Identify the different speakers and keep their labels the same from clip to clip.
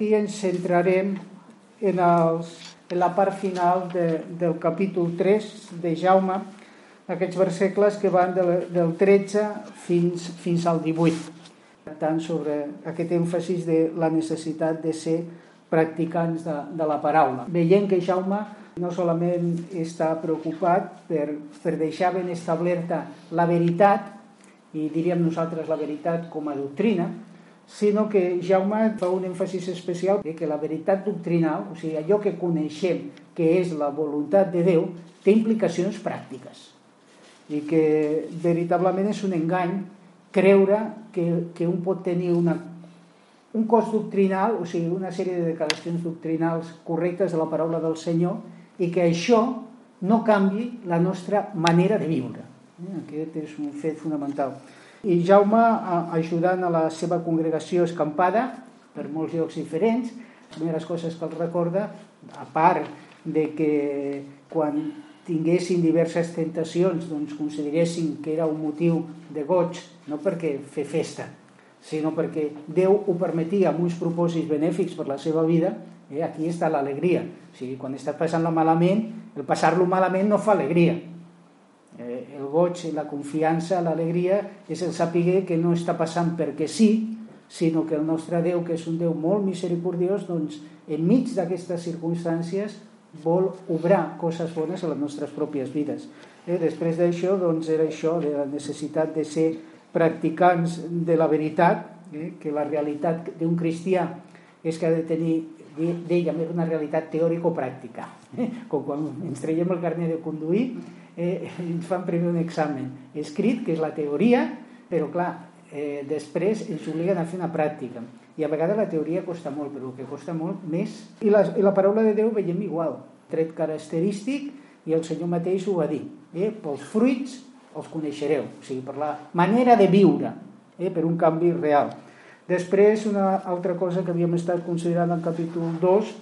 Speaker 1: I ens centrarem en, els, en la part final de, del capítol 3 de Jaume, aquests versecles que van del, del 13 fins, fins al 18, tant sobre aquest èmfasis de la necessitat de ser practicants de, de la paraula. Veient que Jaume no solament està preocupat per, per deixar ben establerta la veritat, i diríem nosaltres la veritat com a doctrina, sinó que Jaume fa un èmfasis especial de que la veritat doctrinal, o sigui, allò que coneixem que és la voluntat de Déu, té implicacions pràctiques i que veritablement és un engany creure que, que un pot tenir una, un cos doctrinal, o sigui, una sèrie de declaracions doctrinals correctes de la paraula del Senyor i que això no canvi la nostra manera de viure. Aquest és un fet fonamental. I Jaume, ajudant a la seva congregació escampada per molts llocs diferents, les primeres coses que els recorda, a part de que quan tinguessin diverses tentacions doncs consideressin que era un motiu de goig, no perquè fer festa, sinó perquè Déu ho permetia amb uns propòsits benèfics per la seva vida, eh, aquí està l'alegria. O sigui, quan estàs passant-lo malament, el passar-lo malament no fa alegria, Eh, el goig, la confiança, l'alegria és el saber que no està passant perquè sí, sinó que el nostre Déu, que és un Déu molt misericordiós, doncs, enmig d'aquestes circumstàncies vol obrar coses bones a les nostres pròpies vides. Eh, després d'això, doncs, era això de la necessitat de ser practicants de la veritat, eh, que la realitat d'un cristià és que ha de tenir més una realitat teòrica o pràctica. Eh? Com quan ens traiem el carnet de conduir, eh, ens fan primer un examen escrit, que és la teoria, però clar, eh, després ens obliguen a fer una pràctica. I a vegades la teoria costa molt, però el que costa molt més... I la, i la paraula de Déu veiem igual, tret característic, i el Senyor mateix ho va dir. Eh? Pels fruits els coneixereu, o sigui, per la manera de viure, eh? per un canvi real. Després, una altra cosa que havíem estat considerant al capítol 2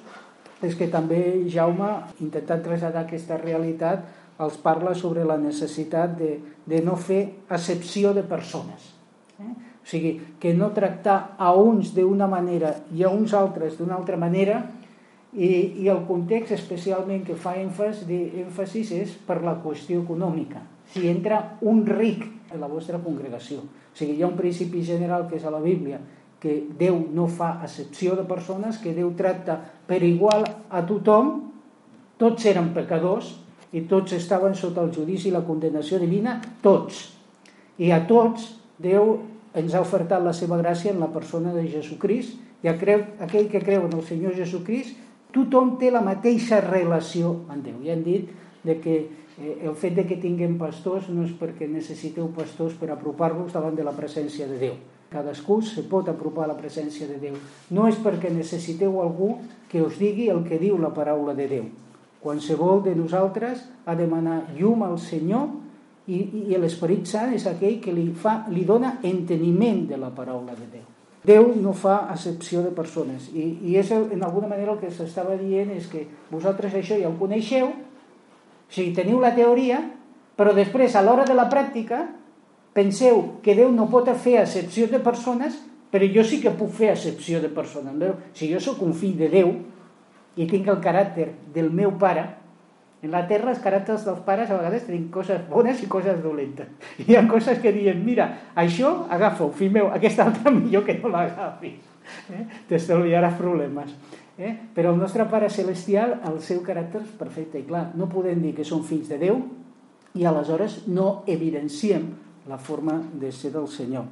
Speaker 1: és que també Jaume, intentant traslladar aquesta realitat, els parla sobre la necessitat de, de no fer accepció de persones. Eh? O sigui, que no tractar a uns d'una manera i a uns altres d'una altra manera i, i el context especialment que fa èmfasis és per la qüestió econòmica. Si entra un ric en la vostra congregació. O sigui, hi ha un principi general que és a la Bíblia, que Déu no fa accepció de persones, que Déu tracta per igual a tothom, tots eren pecadors, i tots estaven sota el judici i la condenació divina, tots. I a tots Déu ens ha ofertat la seva gràcia en la persona de Jesucrist i creu, aquell que creu en el Senyor Jesucrist, tothom té la mateixa relació amb Déu. Ja hem dit de que eh, el fet de que tinguem pastors no és perquè necessiteu pastors per apropar-vos davant de la presència de Déu. Cadascú se pot apropar a la presència de Déu. No és perquè necessiteu algú que us digui el que diu la paraula de Déu Qualsevol de nosaltres ha de demanar llum al Senyor i, i l'Esperit Sant és aquell que li, fa, li dona enteniment de la paraula de Déu. Déu no fa accepció de persones i, i és en alguna manera el que s'estava dient és que vosaltres això ja ho coneixeu, o sigui, teniu la teoria, però després a l'hora de la pràctica penseu que Déu no pot fer accepció de persones, però jo sí que puc fer accepció de persones. Si jo sóc un fill de Déu, i tinc el caràcter del meu pare, en la terra els caràcters dels pares a vegades tenen coses bones i coses dolentes. Hi ha coses que diuen, mira, això agafa-ho, fill meu, aquesta altra millor que no l'agafi. Eh? T'estalviaràs problemes. Eh? Però el nostre Pare Celestial, el seu caràcter és perfecte. I clar, no podem dir que som fills de Déu i aleshores no evidenciem la forma de ser del Senyor.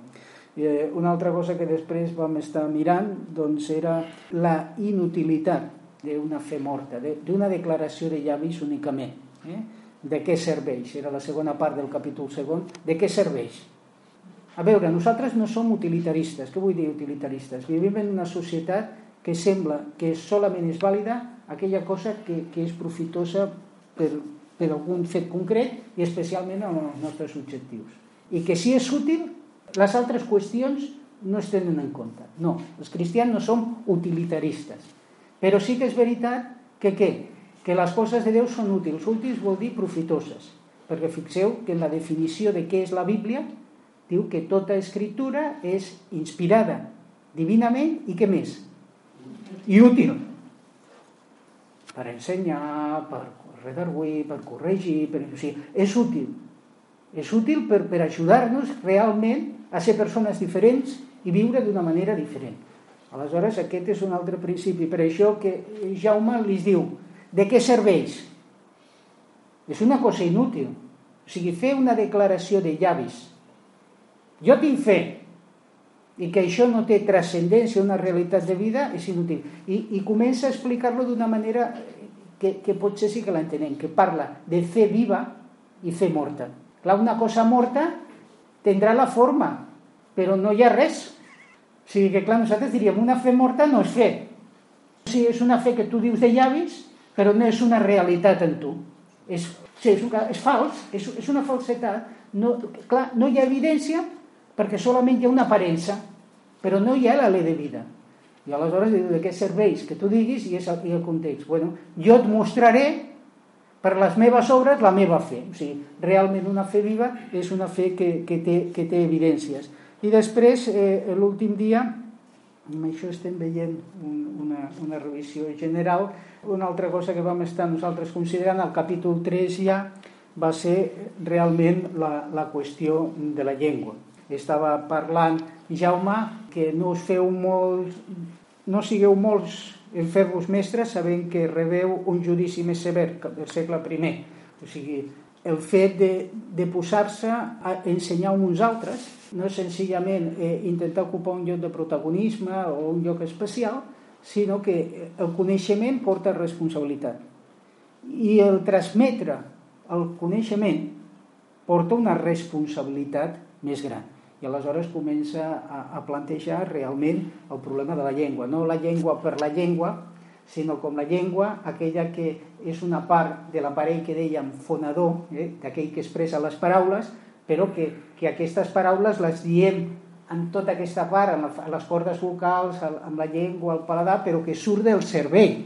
Speaker 1: Eh, una altra cosa que després vam estar mirant doncs era la inutilitat d'una fe morta, d'una declaració de llavis únicament. Eh? De què serveix? Era la segona part del capítol segon. De què serveix? A veure, nosaltres no som utilitaristes. Què vull dir utilitaristes? Vivim en una societat que sembla que solament és vàlida aquella cosa que, que és profitosa per, per algun fet concret i especialment en els nostres objectius. I que si és útil, les altres qüestions no es tenen en compte. No, els cristians no som utilitaristes. Però sí que és veritat que què? Que les coses de Déu són útils. Útils vol dir profitoses. Perquè fixeu que en la definició de què és la Bíblia diu que tota escritura és inspirada divinament i què més? i útil per ensenyar, per redarguir, per corregir, per... O sigui, és útil. És útil per, per ajudar-nos realment a ser persones diferents i viure d'una manera diferent. Aleshores, aquest és un altre principi. Per això que Jaume li diu, de què serveix? És una cosa inútil. O sigui, fer una declaració de llavis. Jo tinc fe, i que això no té transcendència, una realitat de vida, és inútil. I, i comença a explicar-lo d'una manera que, que potser sí que l'entenem, que parla de fe viva i fe morta. Clar, una cosa morta tindrà la forma, però no hi ha res. O sigui que, clar, nosaltres diríem, una fe morta no és fe. O sigui, és una fe que tu dius de llavis, però no és una realitat en tu. És, sí, és, un, és fals, és, és una falsetat. No, clar, no hi ha evidència perquè solament hi ha una aparença, però no hi ha la lei de vida. I aleshores diu, de què serveix que tu diguis i és el, i el context. Bueno, jo et mostraré per les meves obres la meva fe. O sigui, realment una fe viva és una fe que, que, té, que té evidències. I després, eh, l'últim dia, amb això estem veient un, una, una revisió general, una altra cosa que vam estar nosaltres considerant, al capítol 3 ja, va ser realment la, la qüestió de la llengua. Estava parlant Jaume que no us feu molt no sigueu molts en fer-vos mestres sabent que rebeu un judici més sever del segle I. O sigui, el fet de, de posar-se a ensenyar uns altres no és senzillament eh, intentar ocupar un lloc de protagonisme o un lloc especial, sinó que el coneixement porta responsabilitat. I el transmetre el coneixement porta una responsabilitat més gran i aleshores comença a, a plantejar realment el problema de la llengua. No la llengua per la llengua, sinó com la llengua, aquella que és una part de l'aparell que dèiem fonador, eh, d'aquell que expressa les paraules, però que, que aquestes paraules les diem en tota aquesta part, amb les cordes vocals, amb la llengua, el paladar, però que surt del cervell.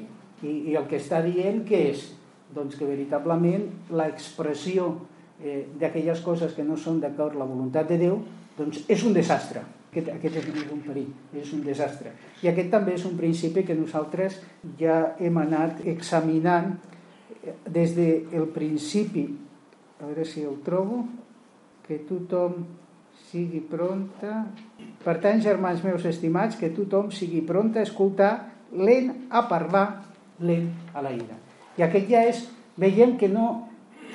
Speaker 1: I, i el que està dient que és? Doncs que veritablement l'expressió eh, d'aquelles coses que no són d'acord la voluntat de Déu doncs és un desastre. Aquest, aquest és un perill, és un desastre. I aquest també és un principi que nosaltres ja hem anat examinant des del principi, a veure si el trobo, que tothom sigui pronta. Per tant, germans meus estimats, que tothom sigui pronta a escoltar, lent a parlar, lent a la ira. I aquest ja és, veiem que no,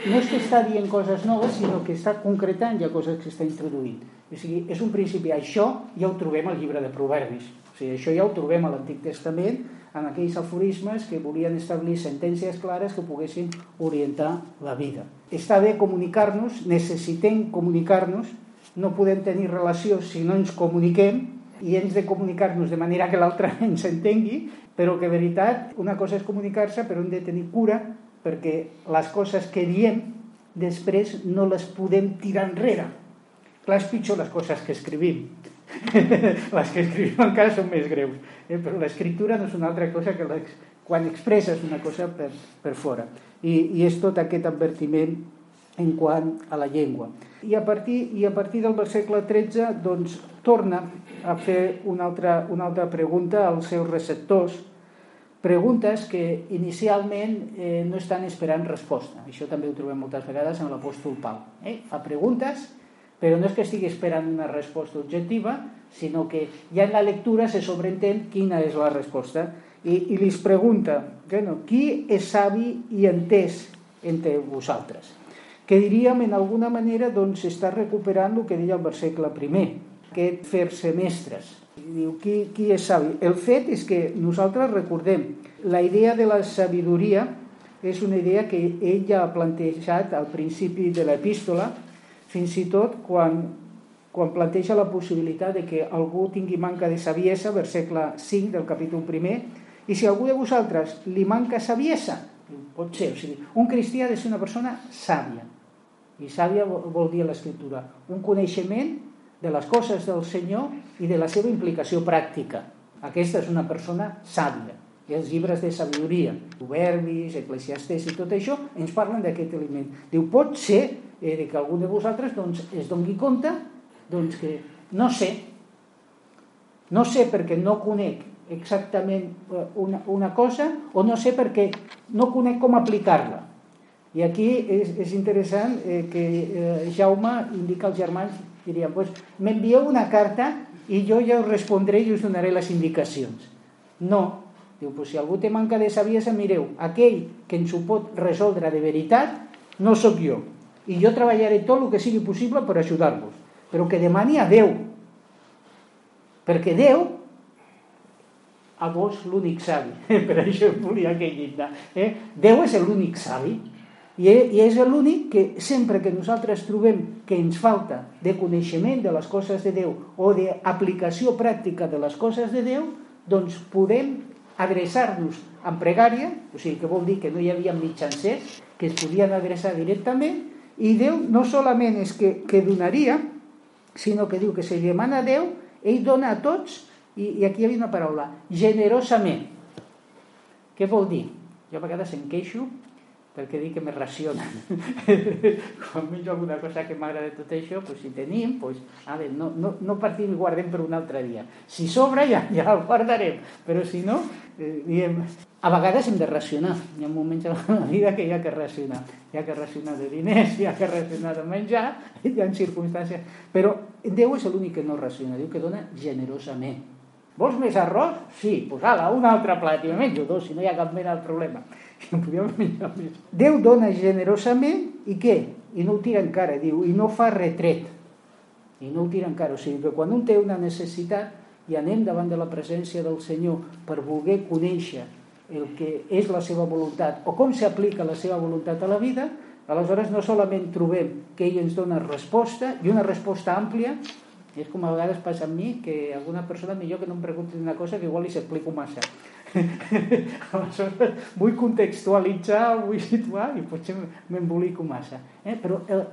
Speaker 1: no és que està dient coses noves, sinó que està concretant ja coses que està introduint. O sigui, és un principi, això ja ho trobem al llibre de Proverbis. O sigui, això ja ho trobem a l'Antic Testament, en aquells aforismes que volien establir sentències clares que poguessin orientar la vida. Està bé comunicar-nos, necessitem comunicar-nos, no podem tenir relació si no ens comuniquem i ens de comunicar-nos de manera que l'altre ens entengui, però que, veritat, una cosa és comunicar-se, però hem de tenir cura perquè les coses que diem després no les podem tirar enrere Clar, és pitjor les coses que escrivim. les que escrivim encara són més greus. Eh? Però l'escriptura no és una altra cosa que les, quan expresses una cosa per, per fora. I, I és tot aquest advertiment en quant a la llengua. I a partir, i a partir del versícle 13 doncs, torna a fer una altra, una altra pregunta als seus receptors, preguntes que inicialment eh, no estan esperant resposta. Això també ho trobem moltes vegades en l'apòstol Pau. Eh? Fa preguntes però no és que estigui esperant una resposta objectiva, sinó que ja en la lectura se sobreentén quina és la resposta. I, i li pregunta, bueno, qui és savi i entès entre vosaltres? Que diríem, en alguna manera, doncs, està recuperant el que deia el versícle primer, aquest fer-se mestres. Diu, qui, qui és savi? El fet és que nosaltres recordem, la idea de la sabidoria és una idea que ell ja ha plantejat al principi de l'epístola, fins i tot quan, quan planteja la possibilitat de que algú tingui manca de saviesa, versícle 5 del capítol primer, i si algú de vosaltres li manca saviesa, pot ser, o sigui, un cristià ha de ser una persona sàvia, i sàvia vol dir l'escriptura, un coneixement de les coses del Senyor i de la seva implicació pràctica. Aquesta és una persona sàvia. I els llibres de sabidoria, Proverbis, Eclesiastes i tot això, ens parlen d'aquest element. Diu, pot ser eh, que algú de vosaltres doncs, es doni compte doncs, que no sé, no sé perquè no conec exactament eh, una, una cosa o no sé perquè no conec com aplicar-la. I aquí és, és interessant eh, que eh, Jaume indica als germans, diria, pues, m'envieu una carta i jo ja us respondré i us donaré les indicacions. No, diu, pues, si algú té manca de saviesa, mireu, aquell que ens ho pot resoldre de veritat no sóc jo. I jo treballaré tot el que sigui possible per ajudar-vos. Però que demani a Déu. Perquè Déu a vos l'únic savi. per això volia que llindar. Eh? Déu és l'únic savi. I és l'únic que sempre que nosaltres trobem que ens falta de coneixement de les coses de Déu o d'aplicació pràctica de les coses de Déu, doncs podem adreçar-nos en pregària, o sigui que vol dir que no hi havia mitjancers que es podien adreçar directament, i Déu no solament és que, que donaria, sinó que diu que si demana a Déu, ell dona a tots i, i aquí hi havia una paraula, generosament. Què vol dir? Jo a vegades em queixo perquè dic que me racionen. Quan menjo alguna cosa que m'agrada tot això, pues, si tenim, pues, a veure, no, no, no partim i guardem per un altre dia. Si sobra ja, ja el guardarem, però si no, eh, diem, a vegades hem de racionar. Hi ha moments en la vida que hi ha que racionar. Hi ha que racionar de diners, hi ha que racionar de menjar, hi ha circumstàncies... Però Déu és l'únic que no raciona, diu que dona generosament. Vols més arròs? Sí, doncs ala, un altre plat, i me menjo dos, si no hi ha cap mena de problema. I podíem menjar més. Déu dona generosament, i què? I no ho tira encara, diu, i no fa retret. I no ho tira encara, o sigui que quan un té una necessitat i anem davant de la presència del Senyor per voler conèixer el que és la seva voluntat o com s'aplica la seva voluntat a la vida, aleshores no solament trobem que ell ens dona resposta i una resposta àmplia, i és com a vegades passa amb mi que alguna persona millor que no em pregunti una cosa que igual li s'explico massa. Aleshores, vull contextualitzar, vull situar i potser m'embolico massa. Eh? Però el,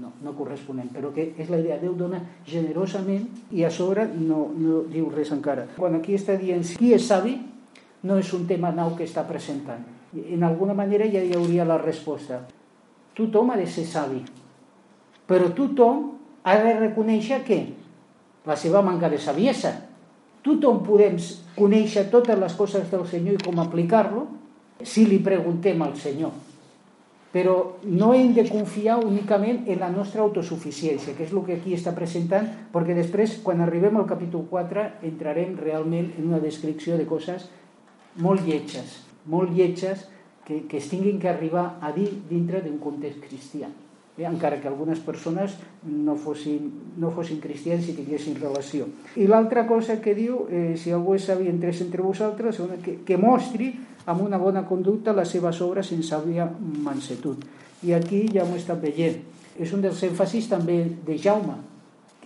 Speaker 1: no, no corresponent, però que és la idea, Déu dona generosament i a sobre no, no diu res encara. Quan aquí està dient qui és savi, no és un tema nou que està presentant. En alguna manera ja hi hauria la resposta. Tothom ha de ser savi, però tothom ha de reconèixer que la seva manca de saviesa. Tothom podem conèixer totes les coses del Senyor i com aplicar-lo si li preguntem al Senyor. Però no hem de confiar únicament en la nostra autosuficiència, que és el que aquí està presentant, perquè després, quan arribem al capítol 4, entrarem realment en una descripció de coses molt lletges, molt lletges que, que es tinguin que arribar a dir dintre d'un context cristià eh, encara que algunes persones no fossin, no fossin cristians i tinguessin relació. I l'altra cosa que diu, eh, si algú és savi entre, entre vosaltres, que, que mostri amb una bona conducta les seves obres en sàvia mansetud. I aquí ja m'ho estat veient. És un dels èmfasis també de Jaume,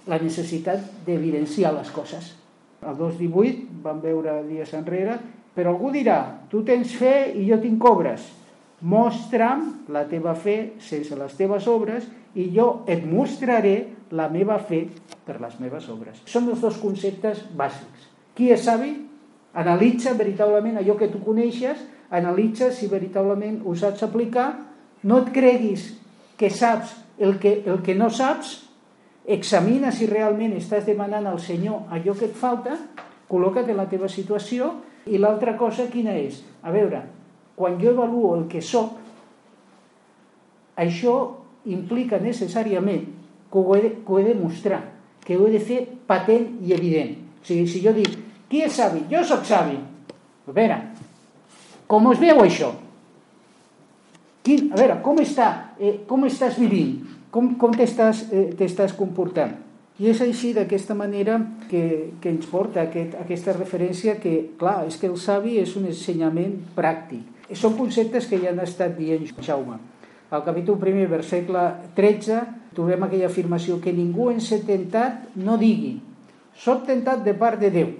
Speaker 1: la necessitat d'evidenciar les coses. El 2.18 vam veure dies enrere, però algú dirà, tu tens fe i jo tinc obres mostra'm la teva fe sense les teves obres i jo et mostraré la meva fe per les meves obres. Són els dos conceptes bàsics. Qui és savi? Analitza veritablement allò que tu coneixes, analitza si veritablement ho saps aplicar, no et creguis que saps el que, el que no saps, examina si realment estàs demanant al Senyor allò que et falta, col·loca't en la teva situació i l'altra cosa quina és? A veure, quan jo evaluo el que sóc, això implica necessàriament que ho he de, que ho he de mostrar, que ho he de fer patent i evident. O sigui, si jo dic, qui és savi? Jo sóc savi. A veure, com es veu això? Quin, a veure, com, està, eh, com estàs vivint? Com, com t'estàs eh, comportant? I és així, d'aquesta manera, que, que ens porta aquest, aquesta referència que, clar, és que el savi és un ensenyament pràctic són conceptes que ja han estat dient Jaume. Al capítol 1, versicle 13, trobem aquella afirmació que ningú en ser tentat no digui soc tentat de part de Déu.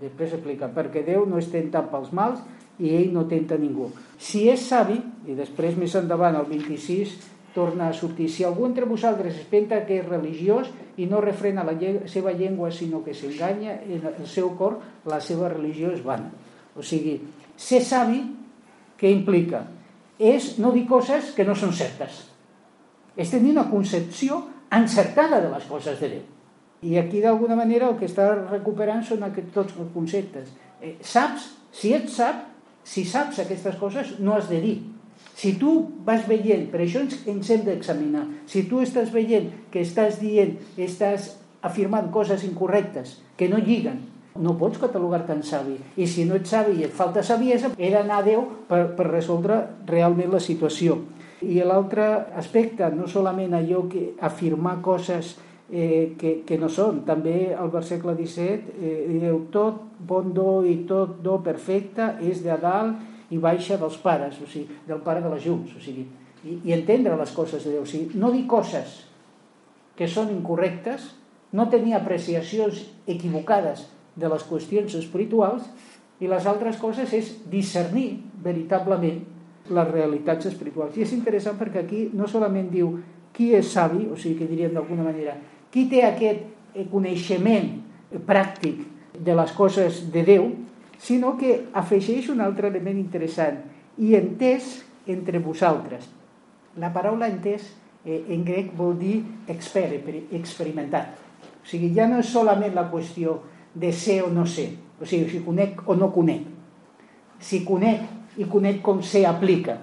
Speaker 1: Després explica, perquè Déu no és tentat pels mals i ell no tenta ningú. Si és savi, i després més endavant, al 26, torna a sortir, si algú entre vosaltres es pensa que és religiós i no refrena la seva llengua, sinó que s'enganya en el seu cor, la seva religió és vana. O sigui, ser savi què implica? És no dir coses que no són certes. És tenir una concepció encertada de les coses de Déu. I aquí, d'alguna manera, el que està recuperant són aquests tots els conceptes. Eh, saps, si ets sap, si saps aquestes coses, no has de dir. Si tu vas veient, per això ens, ens hem d'examinar, si tu estàs veient que estàs dient, estàs afirmant coses incorrectes, que no lliguen, no pots catalogar-te en savi. I si no ets savi i et falta saviesa, era anar a Déu per, per resoldre realment la situació. I l'altre aspecte, no solament allò que afirmar coses eh, que, que no són, també al versícle 17 eh, diu tot bon do i tot do perfecte és de dalt i baixa dels pares, o sigui, del pare de les llums, o sigui, i, i entendre les coses de Déu, o sigui, no dir coses que són incorrectes, no tenir apreciacions equivocades de les qüestions espirituals i les altres coses és discernir veritablement les realitats espirituals. I és interessant perquè aquí no solament diu qui és savi, o sigui que diríem d'alguna manera, qui té aquest eh, coneixement pràctic de les coses de Déu, sinó que afegeix un altre element interessant, i entès entre vosaltres. La paraula entès eh, en grec vol dir expert, experimentat. O sigui, ja no és solament la qüestió de ser o no ser. O sigui, si conec o no conec. Si conec i conec com se aplica.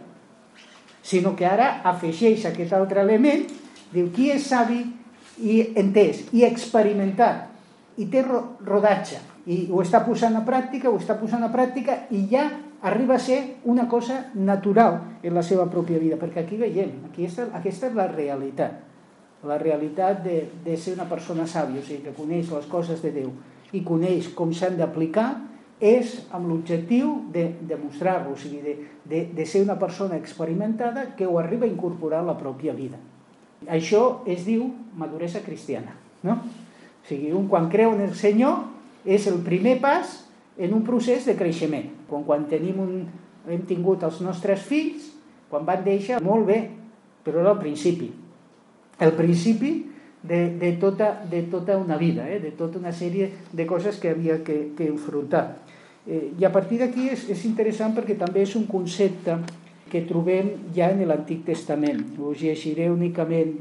Speaker 1: Sinó que ara afegeix aquest altre element, diu qui és savi i entès i experimentat i té rodatge i ho està posant a pràctica, ho està posant a pràctica i ja arriba a ser una cosa natural en la seva pròpia vida, perquè aquí veiem, aquí està, aquesta és la realitat, la realitat de, de ser una persona sàvia, o sigui, que coneix les coses de Déu i coneix com s'han d'aplicar és amb l'objectiu de demostrar-lo, o sigui, de, de, de ser una persona experimentada que ho arriba a incorporar a la pròpia vida. Això es diu maduresa cristiana. No? O sigui, un quan creu en el Senyor és el primer pas en un procés de creixement. Quan, quan tenim un, hem tingut els nostres fills, quan van deixar, molt bé, però era el principi. El principi de, de, tota, de tota una vida, eh? de tota una sèrie de coses que havia que, que enfrontar. Eh, I a partir d'aquí és, és interessant perquè també és un concepte que trobem ja en l'Antic Testament. Us llegiré únicament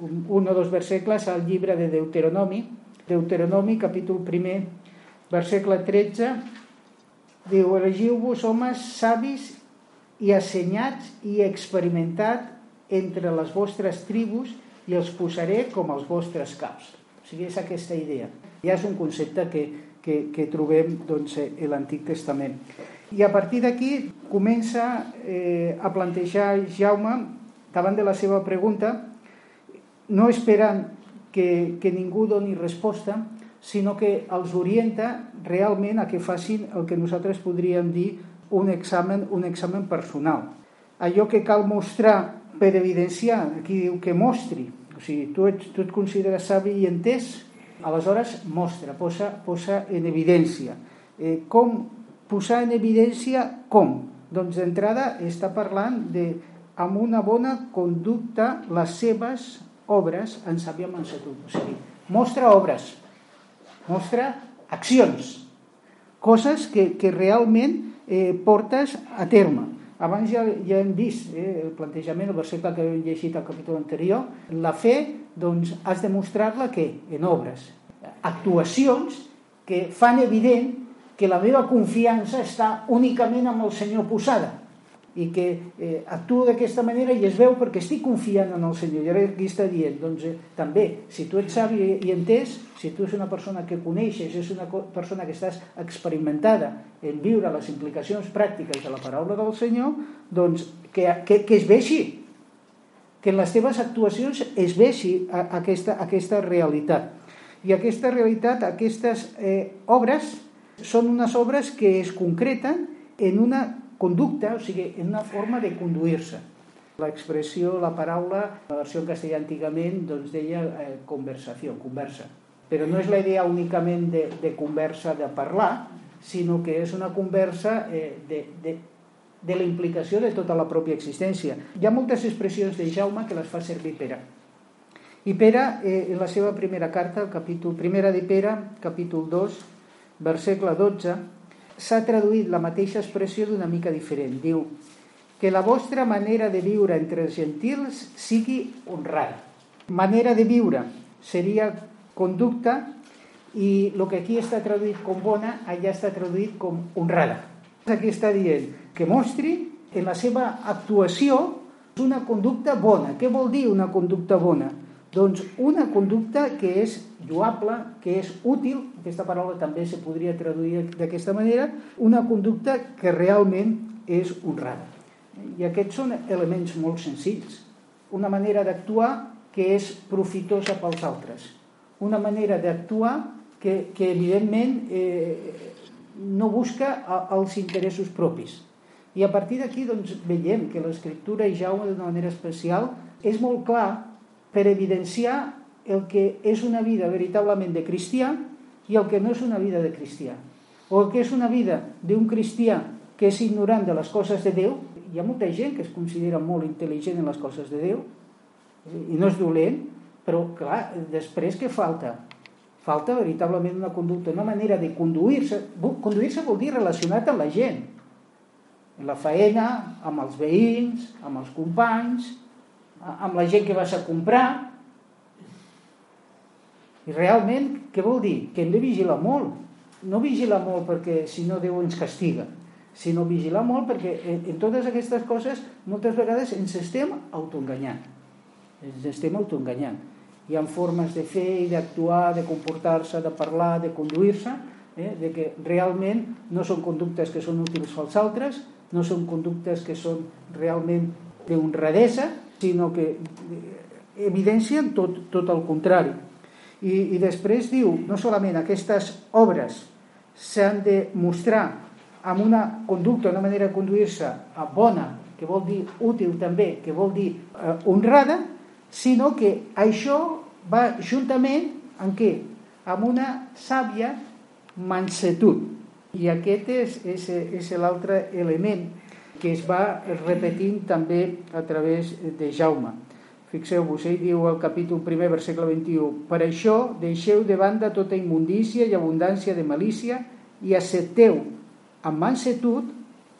Speaker 1: un, un o dos versecles al llibre de Deuteronomi. Deuteronomi, capítol 1, versecle 13, diu, elegiu-vos homes savis i assenyats i experimentat entre les vostres tribus els posaré com els vostres caps. O sigui, és aquesta idea. Ja és un concepte que, que, que trobem doncs, a l'Antic Testament. I a partir d'aquí comença eh, a plantejar Jaume, davant de la seva pregunta, no esperant que, que ningú doni resposta, sinó que els orienta realment a que facin el que nosaltres podríem dir un examen, un examen personal. Allò que cal mostrar per evidenciar, aquí diu que mostri, o sigui, tu, ets, tu et consideres savi i entès, aleshores mostra, posa, posa en evidència. Eh, com posar en evidència com? Doncs d'entrada està parlant de amb una bona conducta les seves obres en sàvia mansetud. O sigui, mostra obres, mostra accions, coses que, que realment eh, portes a terme. Abans ja, ja hem vist eh, el plantejament, el verset que hem llegit al capítol anterior. La fe, doncs, has de mostrar-la que en obres, actuacions que fan evident que la meva confiança està únicament amb el Senyor posada i que eh, actuo d'aquesta manera i es veu perquè estic confiant en el Senyor. I ara aquí està dient, doncs eh, també, si tu ets savi i entès, si tu ets una persona que coneixes, és una persona que estàs experimentada en viure les implicacions pràctiques de la paraula del Senyor, doncs que, que, que es veixi, que en les teves actuacions es veixi aquesta, aquesta realitat. I aquesta realitat, aquestes eh, obres, són unes obres que es concreten en una conducta, o sigui, en una forma de conduir-se. L'expressió, la paraula, la versió en castellà antigament, doncs deia eh, conversació, conversa. Però no és la idea únicament de, de conversa, de parlar, sinó que és una conversa eh, de, de, de la implicació de tota la pròpia existència. Hi ha moltes expressions de Jaume que les fa servir Pere. I Pere, eh, en la seva primera carta, el capítol, primera de Pere, capítol 2, versícle 12, s'ha traduït la mateixa expressió d'una mica diferent. Diu que la vostra manera de viure entre els gentils sigui honrada. Manera de viure seria conducta i el que aquí està traduït com bona, allà està traduït com honrada. Aquí està dient que mostri en la seva actuació una conducta bona. Què vol dir una conducta bona? Doncs una conducta que és lloable, que és útil, aquesta paraula també se podria traduir d'aquesta manera, una conducta que realment és honrada. I aquests són elements molt senzills. Una manera d'actuar que és profitosa pels altres. Una manera d'actuar que, que evidentment eh, no busca els interessos propis. I a partir d'aquí doncs, veiem que l'escriptura i Jaume d'una manera especial és molt clar per evidenciar el que és una vida veritablement de cristià i el que no és una vida de cristià. O el que és una vida d'un cristià que és ignorant de les coses de Déu. Hi ha molta gent que es considera molt intel·ligent en les coses de Déu i no és dolent, però clar, després què falta? Falta veritablement una conducta, una manera de conduir-se. Conduir-se vol dir relacionat amb la gent. En la feina, amb els veïns, amb els companys, amb la gent que vas a comprar. I realment, què vol dir? Que hem de vigilar molt. No vigilar molt perquè si no Déu ens castiga, sinó vigilar molt perquè en, en totes aquestes coses moltes vegades ens estem autoenganyant. Ens estem autoenganyant hi ha formes de fer i d'actuar, de comportar-se, de parlar, de conduir-se, eh? de que realment no són conductes que són útils pels altres, no són conductes que són realment d'honradesa, sinó que eh, evidencien tot, tot el contrari. I, I després diu, no solament aquestes obres s'han de mostrar amb una conducta, una manera de conduir-se bona, que vol dir útil també, que vol dir eh, honrada, sinó que això va juntament amb què? Amb una sàvia mansetud. I aquest és, és, és l'altre element que es va repetint també a través de Jaume. Fixeu-vos, ell diu al capítol 1, versícle 21, Per això deixeu de banda tota immundícia i abundància de malícia i accepteu amb mansetud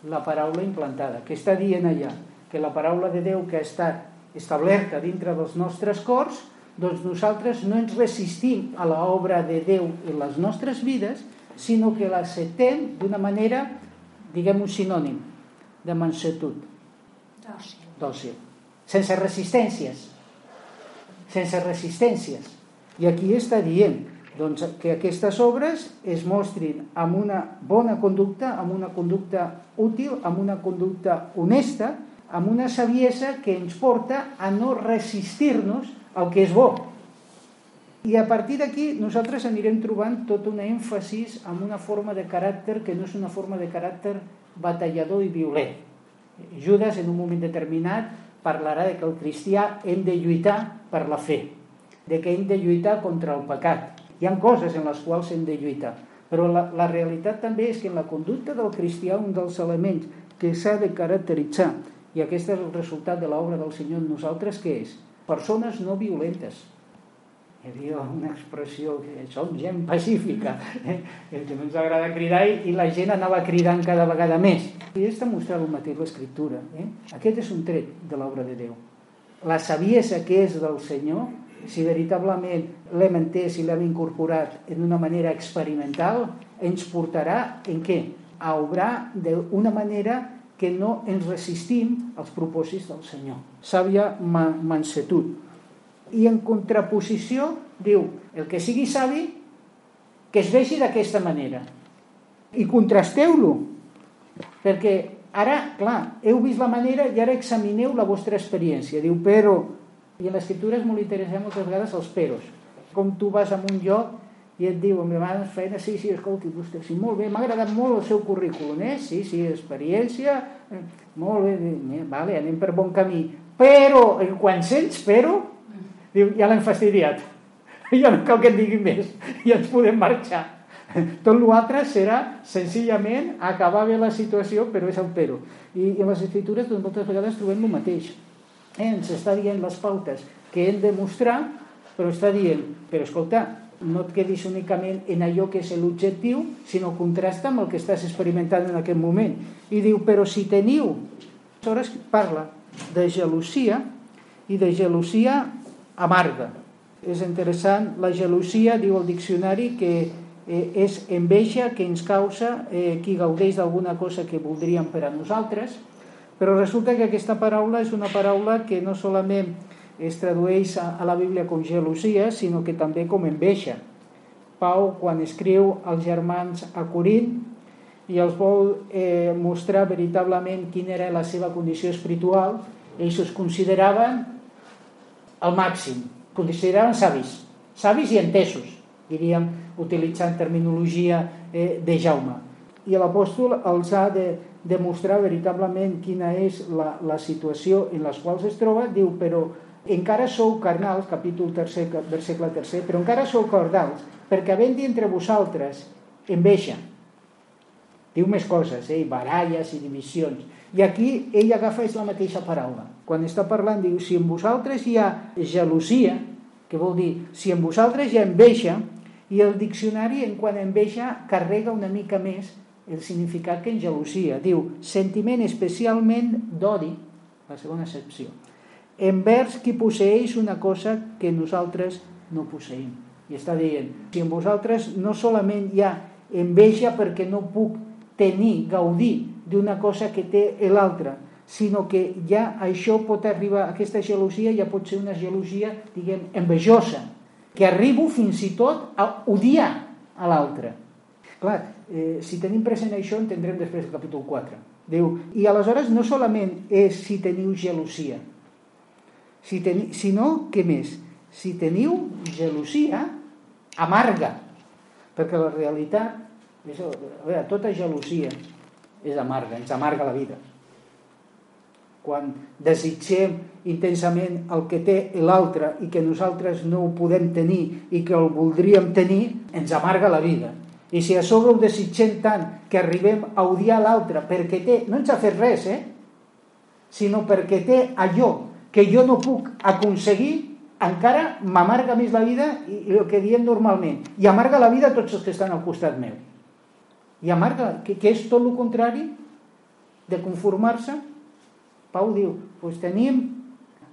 Speaker 1: la paraula implantada, que està dient allà, que la paraula de Déu que ha estat establerta dintre dels nostres cors, doncs nosaltres no ens resistim a l'obra de Déu en les nostres vides, sinó que l'acceptem d'una manera, diguem un sinònim, de mansetud. Dòcil. Dòcil. Sense resistències. Sense resistències. I aquí està dient doncs, que aquestes obres es mostrin amb una bona conducta, amb una conducta útil, amb una conducta honesta, amb una saviesa que ens porta a no resistir-nos al que és bo. I a partir d'aquí nosaltres anirem trobant tot un èmfasis en una forma de caràcter que no és una forma de caràcter batallador i violent. Judas en un moment determinat parlarà de que el cristià hem de lluitar per la fe, de que hem de lluitar contra el pecat. Hi han coses en les quals hem de lluitar, però la, la realitat també és que en la conducta del cristià un dels elements que s'ha de caracteritzar i aquest és el resultat de l'obra del Senyor en nosaltres, que és? Persones no violentes. Hi havia una expressió que som gent pacífica, eh? que ens agrada cridar i la gent anava cridant cada vegada més. I és demostrar el mateix l'escriptura. Eh? Aquest és un tret de l'obra de Déu. La saviesa que és del Senyor, si veritablement l'hem entès i l'hem incorporat en una manera experimental, ens portarà en què? A obrar d'una manera que no ens resistim als propòsits del Senyor. Sàvia mansetud. I en contraposició diu, el que sigui savi, que es vegi d'aquesta manera. I contrasteu-lo, perquè ara, clar, heu vist la manera i ara examineu la vostra experiència. Diu, però, i en l'escriptura és molt interessant moltes vegades els peros. Com tu vas a un lloc i et diu, amb la feina, sí, sí, escolti, vostè, sí, molt bé, m'ha agradat molt el seu currículum, eh? Sí, sí, experiència, eh, molt bé, eh, vale, anem per bon camí. Però, quan sents però, diu, ja l'hem fastidiat, ja no cal que et digui més, ja ens podem marxar. Tot l'altre serà senzillament acabar bé la situació, però és el però. I, i les escritures doncs, moltes vegades trobem el mateix. Eh? Ens està dient les pautes que hem de mostrar, però està dient, però escolta, no et quedis únicament en allò que és l'objectiu, sinó contrasta amb el que estàs experimentant en aquest moment. I diu, però si teniu... Aleshores parla de gelosia i de gelosia amarga. és interessant, la gelosia, diu el diccionari, que eh, és enveja que ens causa eh, qui gaudeix d'alguna cosa que voldríem per a nosaltres, però resulta que aquesta paraula és una paraula que no solament es tradueix a, a la Bíblia com gelosia, sinó que també com enveja. Pau, quan escriu als germans a Corint, i els vol eh, mostrar veritablement quina era la seva condició espiritual, ells es consideraven al màxim, consideraven savis, savis i entesos, diríem, utilitzant terminologia eh, de Jaume. I l'apòstol els ha de demostrar veritablement quina és la, la situació en les quals es troba, diu, però encara sou carnals, capítol 3, versícle 3, però encara sou carnals, perquè havent entre vosaltres enveja, diu més coses, eh? baralles i divisions. I aquí ell agafa és la mateixa paraula. Quan està parlant, diu, si en vosaltres hi ha gelosia, que vol dir, si en vosaltres hi ha enveja, i el diccionari, en quant a enveja, carrega una mica més el significat que en gelosia. Diu, sentiment especialment d'odi, la segona excepció, envers qui posseix una cosa que nosaltres no posseïm. I està dient, si en vosaltres no solament hi ha enveja perquè no puc tenir, gaudir d'una cosa que té l'altra, sinó que ja això pot arribar, aquesta gelosia ja pot ser una gelosia, diguem, envejosa, que arribo fins i tot a odiar a l'altre. Clar, eh, si tenim present això, entendrem després el capítol 4. Diu, i aleshores no solament és si teniu gelosia, si teni, sinó, què més? Si teniu gelosia amarga, perquè la realitat és, a veure, tota gelosia és amarga, ens amarga la vida. Quan desitgem intensament el que té l'altre i que nosaltres no ho podem tenir i que el voldríem tenir, ens amarga la vida. I si a sobre ho desitgem tant que arribem a odiar l'altre perquè té, no ens ha fet res, eh? sinó perquè té allò que jo no puc aconseguir, encara m'amarga més la vida i, el que diem normalment. I amarga la vida a tots els que estan al costat meu i amarga, que, que és tot el contrari de conformar-se. Pau diu, pues tenim,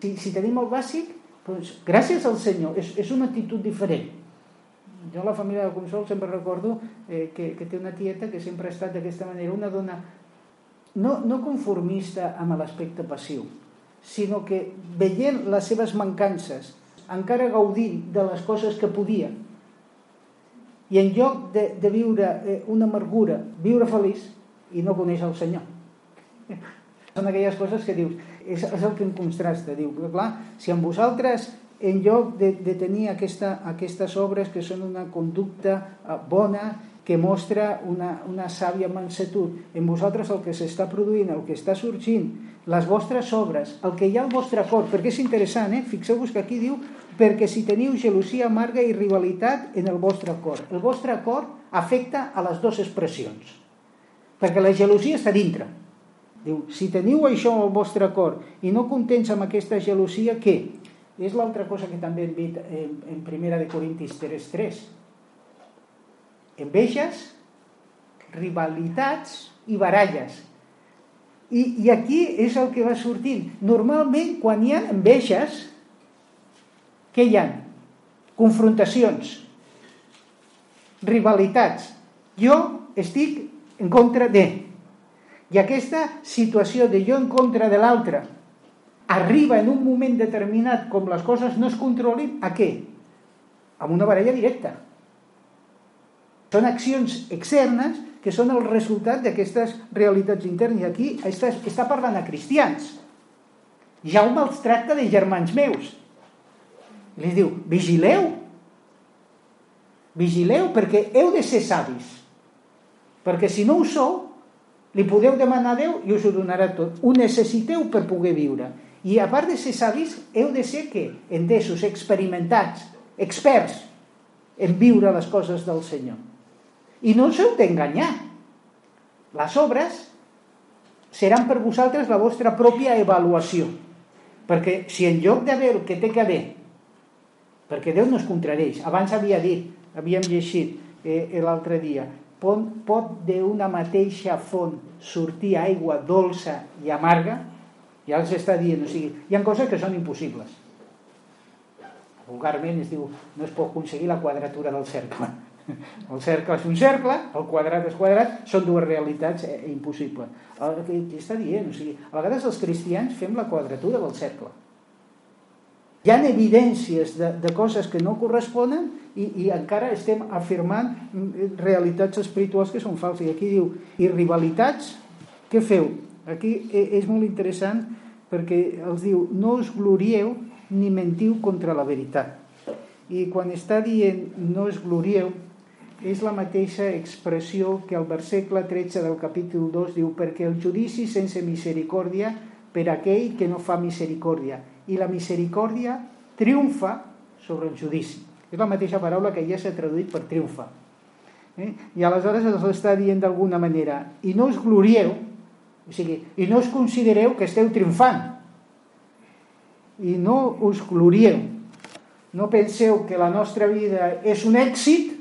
Speaker 1: si, si tenim el bàsic, pues, gràcies al Senyor, és, és una actitud diferent. Jo la família de Consol sempre recordo eh, que, que té una tieta que sempre ha estat d'aquesta manera, una dona no, no conformista amb l'aspecte passiu, sinó que veient les seves mancances, encara gaudint de les coses que podia, i en lloc de, de viure eh, una amargura, viure feliç i no conèixer el Senyor. Són aquelles coses que dius, és, és el que em contrasta, diu, que clar, si amb vosaltres en lloc de, de tenir aquesta, aquestes obres que són una conducta eh, bona, que mostra una, una sàvia mansetud, en vosaltres el que s'està produint, el que està sorgint, les vostres obres, el que hi ha al vostre cor, perquè és interessant, eh? fixeu-vos que aquí diu perquè si teniu gelosia amarga i rivalitat en el vostre cor. El vostre cor afecta a les dues expressions, perquè la gelosia està dintre. Diu, si teniu això al vostre cor i no contents amb aquesta gelosia, què? És l'altra cosa que també hem dit en, en primera de Corintis 3.3. Enveges, rivalitats i baralles. I, I aquí és el que va sortint. Normalment, quan hi ha enveges, què hi ha? Confrontacions, rivalitats. Jo estic en contra de. I aquesta situació de jo en contra de l'altre arriba en un moment determinat, com les coses no es controlin, a què? A una baralla directa. Són accions externes que són el resultat d'aquestes realitats internes. I aquí està, està parlant a cristians. Jaume els tracta de germans meus. Li diu, vigileu. Vigileu perquè heu de ser savis. Perquè si no ho sou, li podeu demanar a Déu i us ho donarà tot. Ho necessiteu per poder viure. I a part de ser savis, heu de ser què? Entesos, experimentats, experts en viure les coses del Senyor. I no us heu d'enganyar. Les obres seran per vosaltres la vostra pròpia avaluació. Perquè si en lloc d'haver el que té que haver perquè Déu no es contradeix. Abans havia dit, havíem llegit eh, l'altre dia, pot, pot d'una mateixa font sortir aigua dolça i amarga? Ja els està dient, o sigui, hi ha coses que són impossibles. Vulgarment es diu no es pot aconseguir la quadratura del cercle. El cercle és un cercle, el quadrat és quadrat, són dues realitats eh, impossibles. El que està dient, o sigui, a vegades els cristians fem la quadratura del cercle. Hi ha evidències de, de coses que no corresponen i, i encara estem afirmant realitats espirituals que són falses. I aquí diu, i rivalitats, què feu? Aquí eh, és molt interessant perquè els diu, no us glorieu ni mentiu contra la veritat. I quan està dient no us glorieu, és la mateixa expressió que el versícle 13 del capítol 2 diu perquè el judici sense misericòrdia per aquell que no fa misericòrdia i la misericòrdia triomfa sobre el judici. És la mateixa paraula que ja s'ha traduït per triomfa. Eh? I aleshores els està dient d'alguna manera i no us glorieu, o sigui, i no us considereu que esteu triomfant, i no us glorieu. No penseu que la nostra vida és un èxit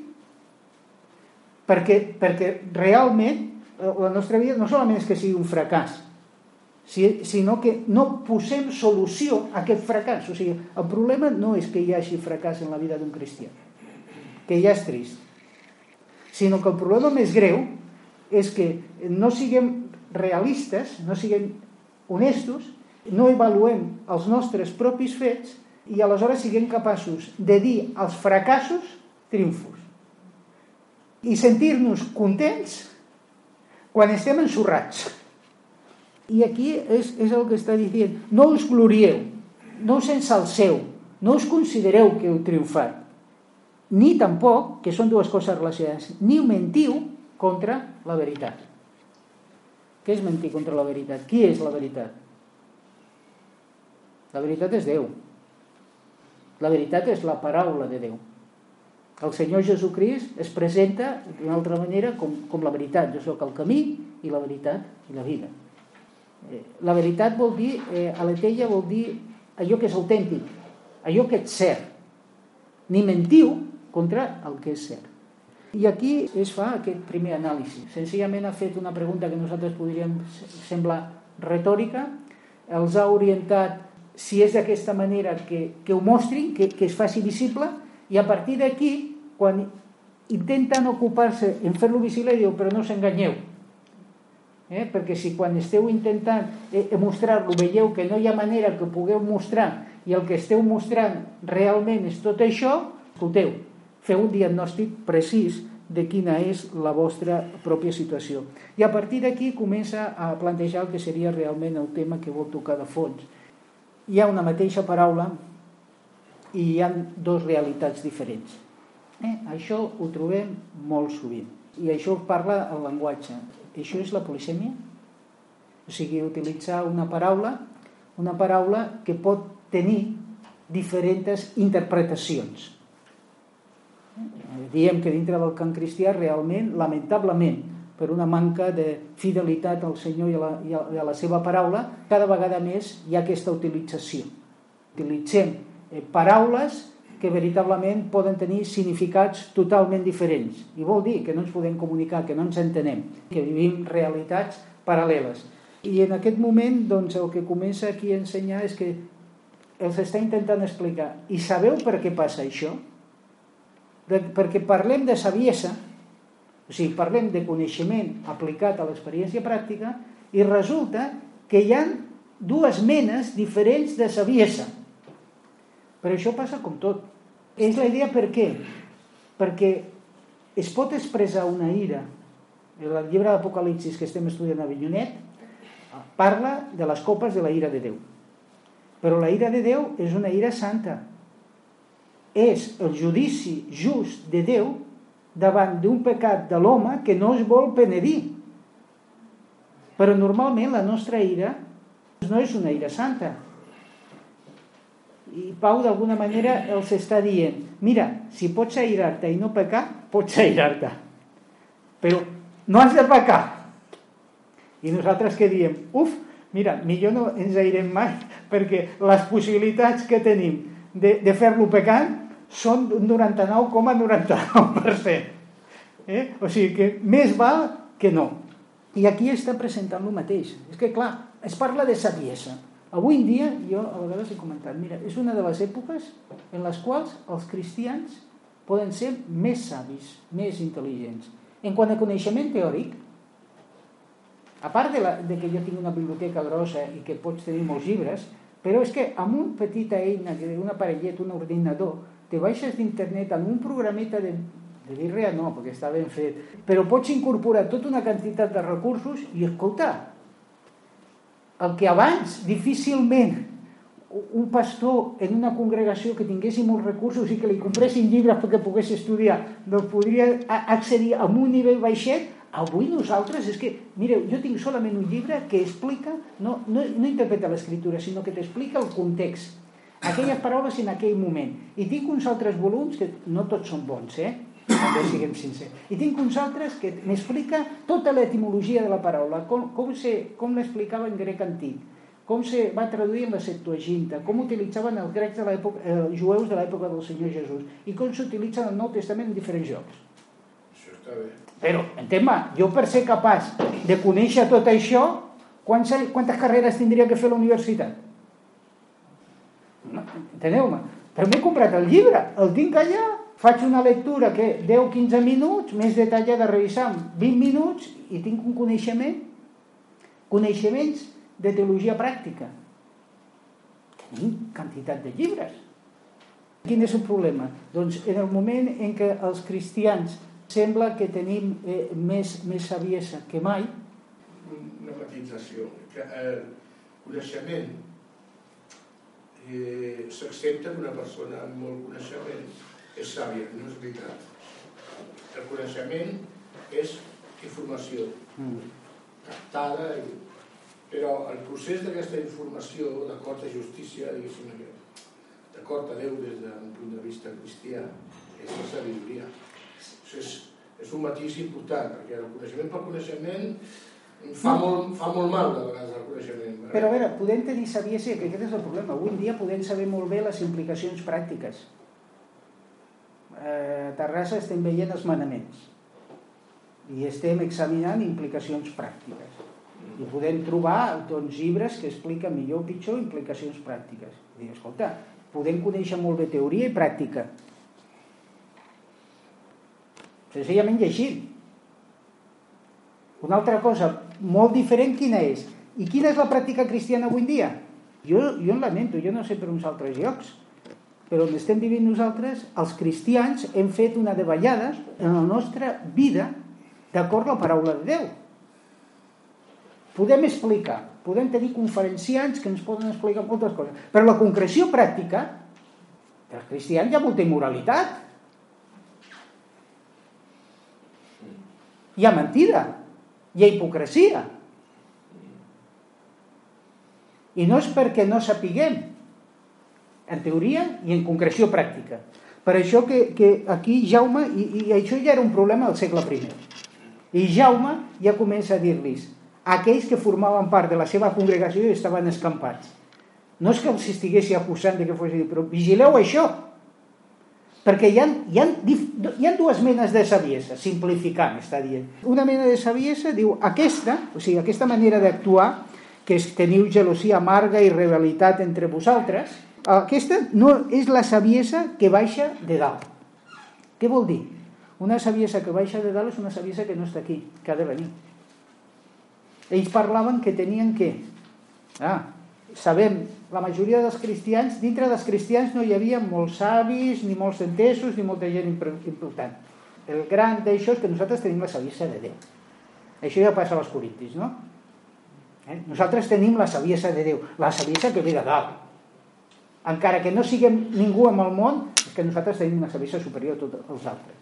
Speaker 1: perquè, perquè realment eh, la nostra vida no solament és que sigui un fracàs, sinó que no posem solució a aquest fracàs. O sigui, el problema no és que hi hagi fracàs en la vida d'un cristià, que ja és trist, sinó que el problema més greu és que no siguem realistes, no siguem honestos no avaluem els nostres propis fets i aleshores siguem capaços de dir als fracassos triomfos i sentir-nos contents quan estem ensorrats. I aquí és, és el que està dient. No us glorieu, no us ensalceu, no us considereu que heu triomfat, ni tampoc, que són dues coses relacionades, ni mentiu contra la veritat. Què és mentir contra la veritat? Qui és la veritat? La veritat és Déu. La veritat és la paraula de Déu. El Senyor Jesucrist es presenta d'una altra manera com, com la veritat. Jo sóc el camí i la veritat i la vida. Eh, la veritat vol dir, eh, a vol dir allò que és autèntic, allò que és cert. Ni mentiu contra el que és cert. I aquí es fa aquest primer anàlisi. Senzillament ha fet una pregunta que nosaltres podríem semblar retòrica, els ha orientat si és d'aquesta manera que, que ho mostrin, que, que es faci visible, i a partir d'aquí, quan intenten ocupar-se en fer-lo visible, diu, però no s'enganyeu. Eh? Perquè si quan esteu intentant eh, mostrar-lo veieu que no hi ha manera que pugueu mostrar i el que esteu mostrant realment és tot això, escolteu, feu un diagnòstic precís de quina és la vostra pròpia situació. I a partir d'aquí comença a plantejar el que seria realment el tema que vol tocar de fons hi ha una mateixa paraula i hi ha dues realitats diferents. Eh? Això ho trobem molt sovint. I això parla el llenguatge. Això és la polisèmia? O sigui, utilitzar una paraula, una paraula que pot tenir diferents interpretacions. Diem que dintre del cant cristià realment, lamentablement, per una manca de fidelitat al Senyor i a, la, i, a, i a la seva paraula, cada vegada més hi ha aquesta utilització. Utilitzem eh, paraules que veritablement poden tenir significats totalment diferents. I vol dir que no ens podem comunicar, que no ens entenem, que vivim realitats paral·leles. I en aquest moment doncs, el que comença aquí a ensenyar és que els està intentant explicar. I sabeu per què passa això? De, perquè parlem de saviesa, o sigui, parlem de coneixement aplicat a l'experiència pràctica i resulta que hi ha dues menes diferents de saviesa. Però això passa com tot. És la idea per què? Perquè es pot expressar una ira. El llibre d'Apocalipsis que estem estudiant a Vinyonet parla de les copes de la ira de Déu. Però la ira de Déu és una ira santa. És el judici just de Déu davant d'un pecat de l'home que no es vol penedir. Però normalment la nostra ira no és una ira santa. I Pau d'alguna manera els està dient, mira, si pots airar-te i no pecar, pots airar-te. Però no has de pecar. I nosaltres què diem? Uf, mira, millor no ens airem mai, perquè les possibilitats que tenim de, de fer-lo pecant són un 99,99%. Eh? O sigui que més val que no. I aquí està presentant el mateix. És que, clar, es parla de saviesa. Avui en dia, jo a vegades he comentat, mira, és una de les èpoques en les quals els cristians poden ser més savis, més intel·ligents. En quant a coneixement teòric, a part de, la, de que jo tinc una biblioteca grossa i que pots tenir molts llibres, però és que amb una petita eina, un aparellet, un ordinador, te baixes d'internet amb un programeta de, de birria no, perquè està ben fet, però pots incorporar tota una quantitat de recursos i escolta, el que abans difícilment un pastor en una congregació que tinguessin molts recursos i que li compressin llibres perquè pogués estudiar, doncs podria accedir a un nivell baixet, avui nosaltres, és que, mireu, jo tinc solament un llibre que explica, no, no, no interpreta l'escriptura, sinó que t'explica el context, aquelles paraules en aquell moment. I tinc uns altres volums que no tots són bons, eh? També siguem sincers. I tinc uns altres que m'explica tota l'etimologia de la paraula, com, com, se, com l'explicava en grec antic, com se va traduir en la Septuaginta, com utilitzaven els grecs de l'època, eh, els jueus de l'època del Senyor Jesús i com s'utilitza en el Nou Testament en diferents llocs.
Speaker 2: Això està bé.
Speaker 1: Però, entén-me, jo per ser capaç de conèixer tot això, quants, quantes carreres tindria que fer a la universitat? No, Enteneu-me? Però m'he comprat el llibre, el tinc allà, faig una lectura que 10-15 minuts, més detallada revisant 20 minuts i tinc un coneixement, coneixements de teologia pràctica. Tenim quantitat de llibres. Quin és el problema? Doncs en el moment en què els cristians sembla que tenim eh, més, més saviesa que mai.
Speaker 2: Una matització. Que, eh, coneixement eh, s'accepta que una persona amb molt coneixement és sàvia, no és veritat. El coneixement és informació mm. captada, i... però el procés d'aquesta informació, d'acord a justícia, diguéssim, d'acord a Déu des d'un punt de vista cristià, és la sabidoria. És, és un matís important, perquè el coneixement pel coneixement fa molt, fa molt mal de vegades el coneixement.
Speaker 1: Però a veure, podem tenir saviesa, que aquest és el problema. Avui en dia podem saber molt bé les implicacions pràctiques eh, a Terrassa estem veient els manaments. I estem examinant implicacions pràctiques. I podem trobar doncs, llibres que expliquen millor o pitjor implicacions pràctiques. I escolta, podem conèixer molt bé teoria i pràctica. Senzillament llegint. Una altra cosa molt diferent quina és? I quina és la pràctica cristiana avui en dia? Jo, jo en lamento, jo no sé per uns altres llocs però on estem vivint nosaltres, els cristians hem fet una davallada en la nostra vida d'acord amb la paraula de Déu. Podem explicar, podem tenir conferenciants que ens poden explicar moltes coses, però la concreció pràctica, els cristians hi ha molta immoralitat. Hi ha mentida, hi ha hipocresia. I no és perquè no sapiguem, en teoria i en concreció pràctica. Per això que, que aquí Jaume, i, i això ja era un problema del segle I, i Jaume ja comença a dir-los aquells que formaven part de la seva congregació i estaven escampats. No és que els estiguessi acusant de que fos però vigileu això, perquè hi ha, hi, ha, hi ha dues menes de saviesa, simplificant, està dient. Una mena de saviesa diu aquesta, o sigui, aquesta manera d'actuar, que és teniu gelosia amarga i rivalitat entre vosaltres, aquesta no és la saviesa que baixa de dalt. Què vol dir? Una saviesa que baixa de dalt és una saviesa que no està aquí, que ha de venir. Ells parlaven que tenien que... Ah, sabem, la majoria dels cristians, dintre dels cristians no hi havia molts savis, ni molts entesos, ni molta gent important. El gran d'això és que nosaltres tenim la saviesa de Déu. Això ja passa als corintis, no? Eh? Nosaltres tenim la saviesa de Déu, la saviesa que ve de dalt encara que no siguem ningú amb el món, és que nosaltres tenim una saviesa superior a tots els altres.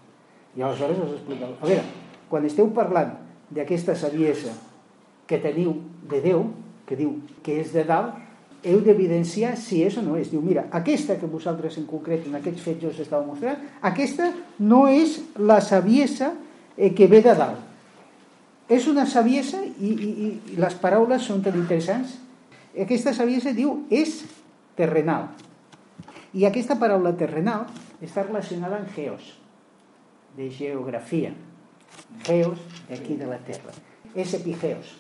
Speaker 1: I aleshores us explico. A veure, quan esteu parlant d'aquesta saviesa que teniu de Déu, que diu que és de dalt, heu d'evidenciar si és o no és. Diu, mira, aquesta que vosaltres en concret en aquests fets us estàu mostrant, aquesta no és la saviesa eh, que ve de dalt. És una saviesa i, i, i les paraules són tan interessants. Aquesta saviesa diu és terrenal. I aquesta paraula terrenal està relacionada amb geos, de geografia. Geos, aquí de la Terra. És epigeos.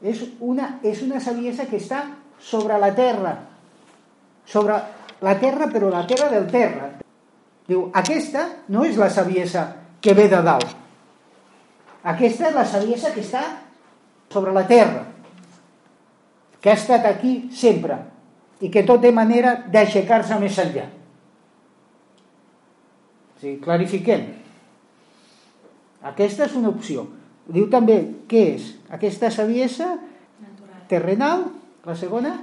Speaker 1: És una, és una saviesa que està sobre la terra, sobre la terra, però la terra del terra. Diu, aquesta no és la saviesa que ve de dalt. Aquesta és la saviesa que està sobre la terra, que ha estat aquí sempre i que tot té manera d'aixecar-se més enllà. O sigui, clarifiquem. Aquesta és una opció. Diu també què és? Aquesta saviesa natural. terrenal, la segona,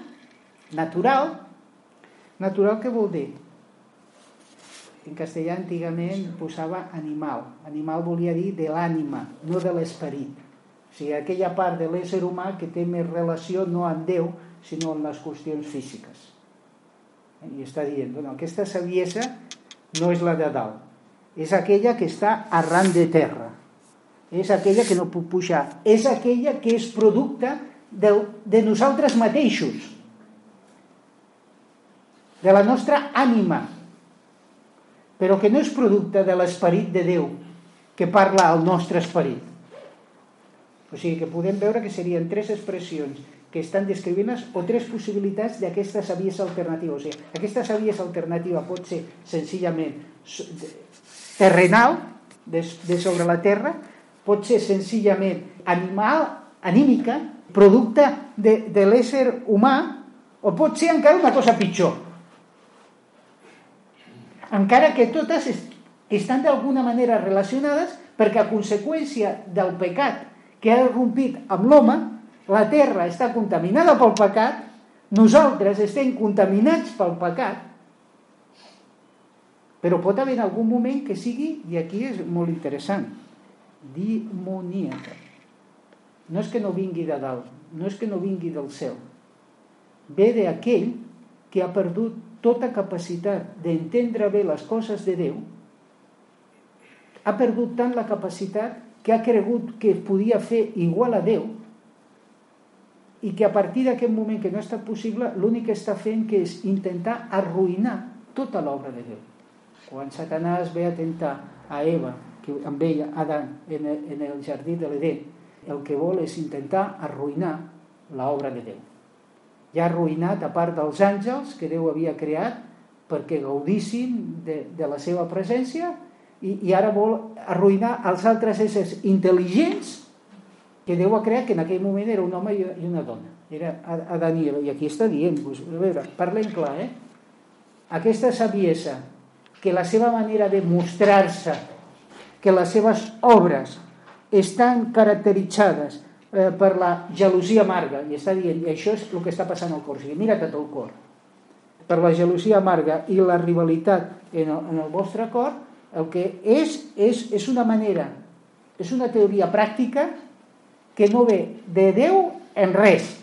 Speaker 1: natural. Natural què vol dir? En castellà antigament posava animal. Animal volia dir de l'ànima, no de l'esperit. O sigui, aquella part de l'ésser humà que té més relació no amb Déu, sinó amb les qüestions físiques. I està dient, bueno, aquesta saviesa no és la de dalt, és aquella que està arran de terra, és aquella que no puc pujar, és aquella que és producte de, de nosaltres mateixos, de la nostra ànima, però que no és producte de l'esperit de Déu que parla al nostre esperit. O sigui que podem veure que serien tres expressions que estan descrivint o tres possibilitats d'aquesta saviesa alternativa. O sigui, aquesta saviesa alternativa pot ser senzillament terrenal, de, de sobre la terra, pot ser senzillament animal, anímica, producte de, de l'ésser humà, o pot ser encara una cosa pitjor, encara que totes estan d'alguna manera relacionades perquè a conseqüència del pecat que ha rompit amb l'home, la terra està contaminada pel pecat, nosaltres estem contaminats pel pecat, però pot haver algun moment que sigui, i aquí és molt interessant, dimoníaca. No és que no vingui de dalt, no és que no vingui del cel, ve d'aquell que ha perdut tota capacitat d'entendre bé les coses de Déu, ha perdut tant la capacitat que ha cregut que podia fer igual a Déu i que a partir d'aquest moment que no ha estat possible, l'únic que està fent que és intentar arruïnar tota l'obra de Déu. Quan Satanàs ve a tentar a Eva, que amb ella, Adán, en el, jardí de l'Edén, el que vol és intentar arruïnar l'obra de Déu ja arruïnat a part dels àngels que Déu havia creat perquè gaudissin de, de la seva presència i, i ara vol arruïnar els altres éssers intel·ligents que Déu ha creat que en aquell moment era un home i una dona. Era a Daniel i aquí està dient pues, a veure, parlem clar eh? aquesta saviesa que la seva manera de mostrar-se que les seves obres estan caracteritzades eh, per la gelosia amarga. I està dient, i això és el que està passant al cor o sigui, mira tot el cor. Per la gelosia amarga i la rivalitat en el, en el vostre cor el que és, és, és una manera és una teoria pràctica que no ve de Déu en res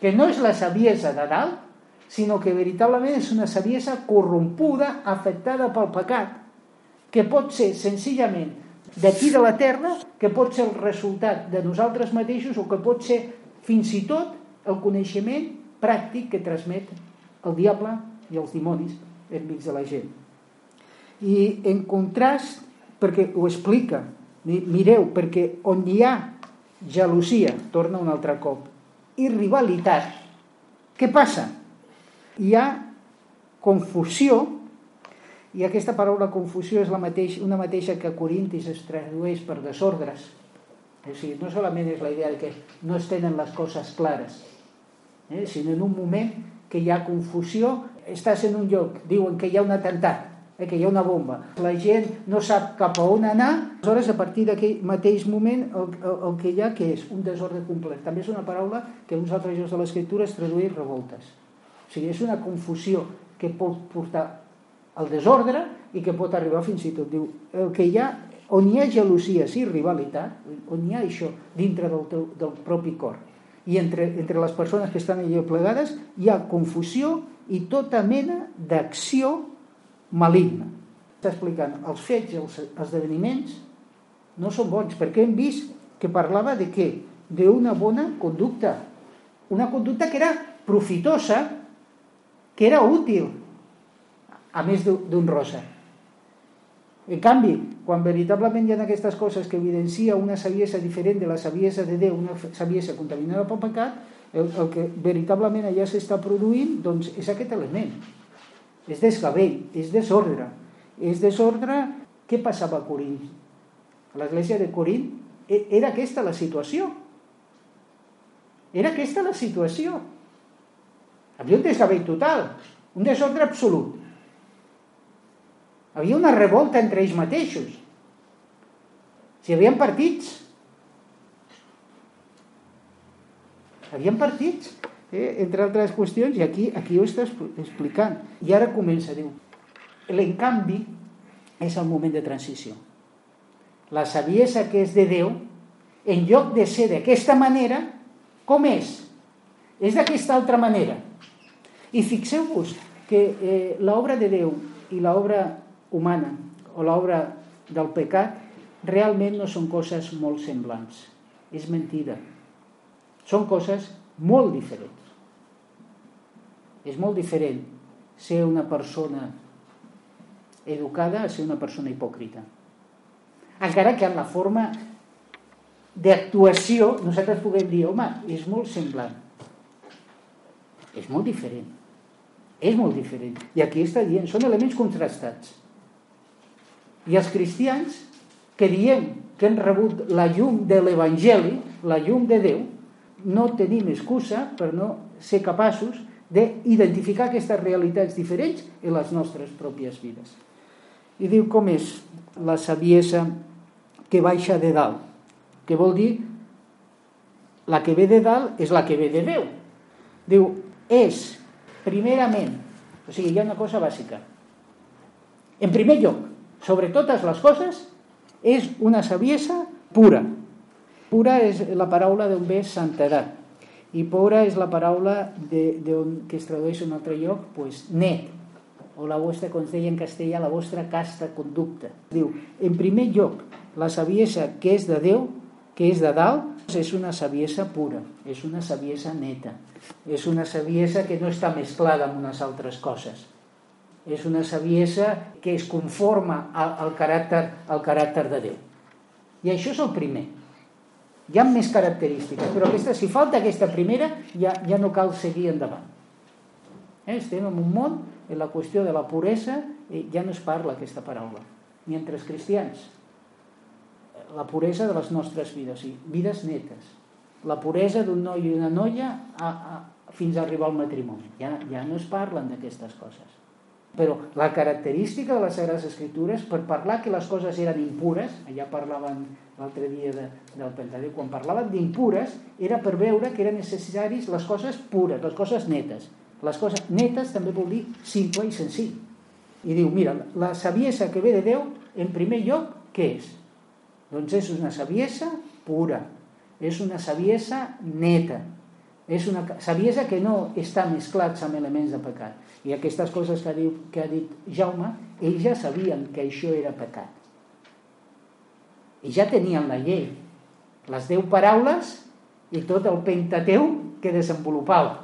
Speaker 1: que no és la saviesa de dalt sinó que veritablement és una saviesa corrompuda, afectada pel pecat que pot ser senzillament d'aquí de la Terra que pot ser el resultat de nosaltres mateixos o que pot ser fins i tot el coneixement pràctic que transmet el diable i els dimonis enmig de la gent. I en contrast, perquè ho explica, mireu, perquè on hi ha gelosia, torna un altre cop, i rivalitat, què passa? Hi ha confusió i aquesta paraula confusió és la mateix, una mateixa que Corintis es tradueix per desordres. O sigui, no solament és la idea de que no es tenen les coses clares, eh? sinó en un moment que hi ha confusió, estàs en un lloc, diuen que hi ha un atemptat, eh? que hi ha una bomba, la gent no sap cap a on anar, aleshores a partir d'aquell mateix moment el, el, el que hi ha que és un desordre complet. També és una paraula que uns altres llocs de l'escriptura es tradueix revoltes. O sigui, és una confusió que pot portar el desordre i que pot arribar fins i tot, diu, el que hi ha, on hi ha gelosies i rivalitat, on hi ha això dintre del, teu, del propi cor, i entre, entre les persones que estan allà plegades hi ha confusió i tota mena d'acció maligna. Està explicant els fets, els esdeveniments, no són bons, perquè hem vist que parlava de què? D'una bona conducta. Una conducta que era profitosa, que era útil, a més d'un rosa. En canvi, quan veritablement hi ha aquestes coses que evidencia una saviesa diferent de la saviesa de Déu, una saviesa contaminada pel pecat, el, el que veritablement allà s'està produint doncs, és aquest element. És desgavell, és desordre. És desordre... Què passava a Corint? A l'església de Corint e, era aquesta la situació. Era aquesta la situació. Havia un desgavell total, un desordre absolut. Havia una revolta entre ells mateixos. Si havien partits. Havien partits, eh? entre altres qüestions, i aquí, aquí ho està explicant. I ara comença, diu, l'encanvi és el moment de transició. La saviesa que és de Déu, en lloc de ser d'aquesta manera, com és? És d'aquesta altra manera. I fixeu-vos que eh, l'obra de Déu i l'obra humana o l'obra del pecat realment no són coses molt semblants. És mentida. Són coses molt diferents. És molt diferent ser una persona educada a ser una persona hipòcrita. Encara que en la forma d'actuació nosaltres puguem dir, home, és molt semblant. És molt diferent. És molt diferent. I aquí està dient, són elements contrastats. I els cristians que diem que han rebut la llum de l'Evangeli, la llum de Déu, no tenim excusa per no ser capaços d'identificar aquestes realitats diferents en les nostres pròpies vides. I diu com és la saviesa que baixa de dalt, que vol dir la que ve de dalt és la que ve de Déu. Diu, és, primerament, o sigui, hi ha una cosa bàsica. En primer lloc, sobre totes les coses, és una saviesa pura. Pura és la paraula d'on ve santedat. I pura és la paraula de, de on, que es tradueix en un altre lloc, pues, net, o la vostra, com es deia en castellà, la vostra casta conducta. Diu, en primer lloc, la saviesa que és de Déu, que és de dalt, és una saviesa pura, és una saviesa neta, és una saviesa que no està mesclada amb unes altres coses és una saviesa que es conforma al, al, caràcter, al caràcter de Déu. I això és el primer. Hi ha més característiques, però aquesta, si falta aquesta primera, ja, ja no cal seguir endavant. Eh? Estem en un món, en la qüestió de la puresa, eh, ja no es parla aquesta paraula, ni entre els cristians. La puresa de les nostres vides, sí, vides netes. La puresa d'un noi i una noia a, a, fins a arribar al matrimoni. Ja, ja no es parlen d'aquestes coses. Però la característica de les Sagrades Escritures, per parlar que les coses eren impures, allà parlaven l'altre dia de, del Pentateuc, quan parlaven d'impures, era per veure que eren necessaris les coses pures, les coses netes. Les coses netes també vol dir simple i senzill. I diu, mira, la saviesa que ve de Déu, en primer lloc, què és? Doncs és una saviesa pura, és una saviesa neta, és una saviesa que no està mesclats amb elements de pecat. I aquestes coses que dit, que ha dit Jaume, ells ja sabien que això era pecat. I ja tenien la llei, les deu paraules i tot el pentateu que desenvolupava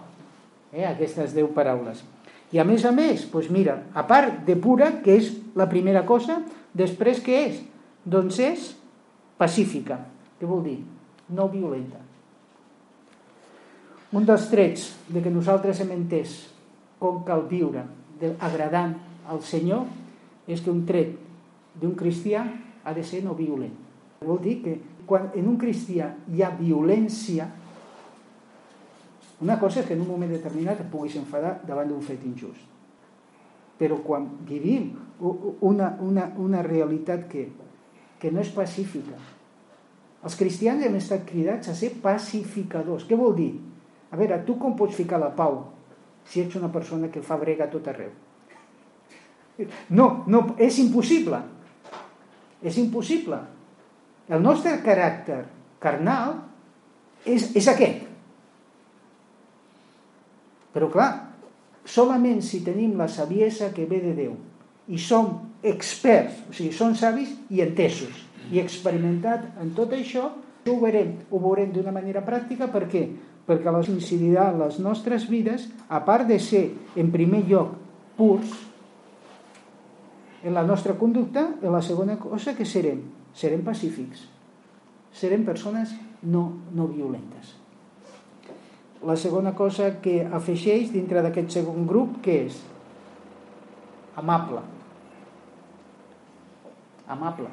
Speaker 1: eh, aquestes deu paraules. I a més a més, doncs mira, a part de pura, que és la primera cosa, després què és? Doncs és pacífica. Què vol dir? No violenta. Un dels trets de que nosaltres hem entès com cal viure agradant al Senyor és que un tret d'un cristià ha de ser no violent. Vol dir que quan en un cristià hi ha violència, una cosa és que en un moment determinat et puguis enfadar davant d'un fet injust. Però quan vivim una, una, una realitat que, que no és pacífica, els cristians hem estat cridats a ser pacificadors. Què vol dir? A veure, tu com pots ficar la pau si ets una persona que fa brega tot arreu. No, no, és impossible. És impossible. El nostre caràcter carnal és, és aquest. Però clar, solament si tenim la saviesa que ve de Déu i som experts, o sigui, som savis i entesos i experimentat en tot això, ho veurem, ho veurem d'una manera pràctica, per què? Perquè les incidirà en les nostres vides, a part de ser, en primer lloc, purs, en la nostra conducta, en la segona cosa que serem, serem pacífics, serem persones no, no violentes. La segona cosa que afegeix dintre d'aquest segon grup, que és amable. Amable.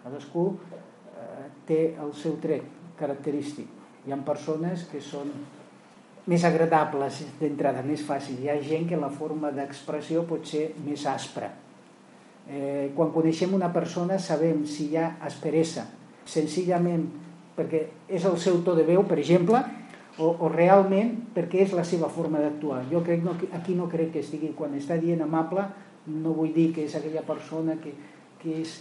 Speaker 1: Cadascú eh, té el seu tret característic. Hi ha persones que són més agradables d'entrada, més fàcil. Hi ha gent que la forma d'expressió pot ser més aspra. Eh, quan coneixem una persona sabem si hi ha asperesa, senzillament perquè és el seu to de veu, per exemple, o, o realment perquè és la seva forma d'actuar. Jo crec no, aquí no crec que estigui, quan està dient amable, no vull dir que és aquella persona que, que és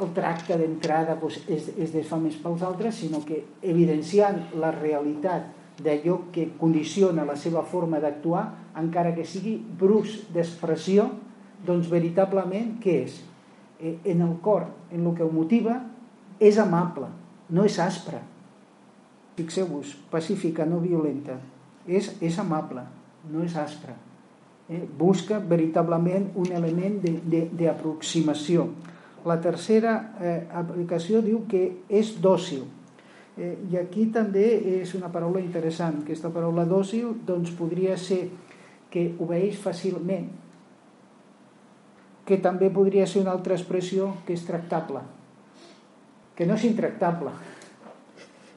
Speaker 1: el tracte d'entrada doncs, és, és de fa més pels altres, sinó que evidenciant la realitat d'allò que condiciona la seva forma d'actuar, encara que sigui brus d'expressió, doncs veritablement què és? Eh, en el cor, en el que ho motiva, és amable, no és aspre. Fixeu-vos, pacífica, no violenta. És, és amable, no és aspre. Eh? Busca veritablement un element d'aproximació. La tercera eh, aplicació diu que és dòcil. Eh, I aquí també és una paraula interessant. Aquesta paraula dòcil doncs, podria ser que obeeix fàcilment, que també podria ser una altra expressió que és tractable, que no és intractable,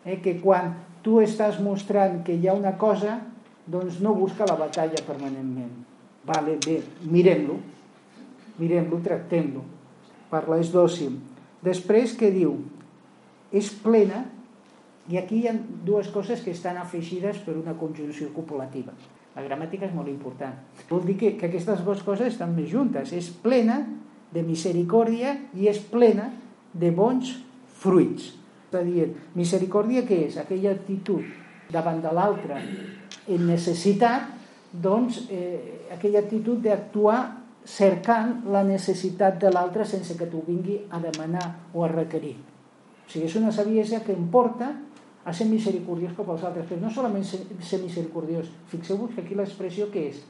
Speaker 1: eh? que quan tu estàs mostrant que hi ha una cosa, doncs no busca la batalla permanentment. Vale, bé, mirem-lo, mirem-lo, tractem-lo. Parla, és dòcil. Després, què diu? És plena, i aquí hi ha dues coses que estan afegides per una conjunció copulativa. La gramàtica és molt important. Vol dir que, que aquestes dues coses estan més juntes. És plena de misericòrdia i és plena de bons fruits. Està dient, misericòrdia què és? Aquella actitud davant de l'altre en necessitat, doncs eh, aquella actitud d'actuar cercant la necessitat de l'altre sense que t'ho vingui a demanar o a requerir. O sigui, és una saviesa que em porta a ser misericordiós cap als altres, però no solament ser, ser misericordiós, fixeu-vos que aquí l'expressió que és?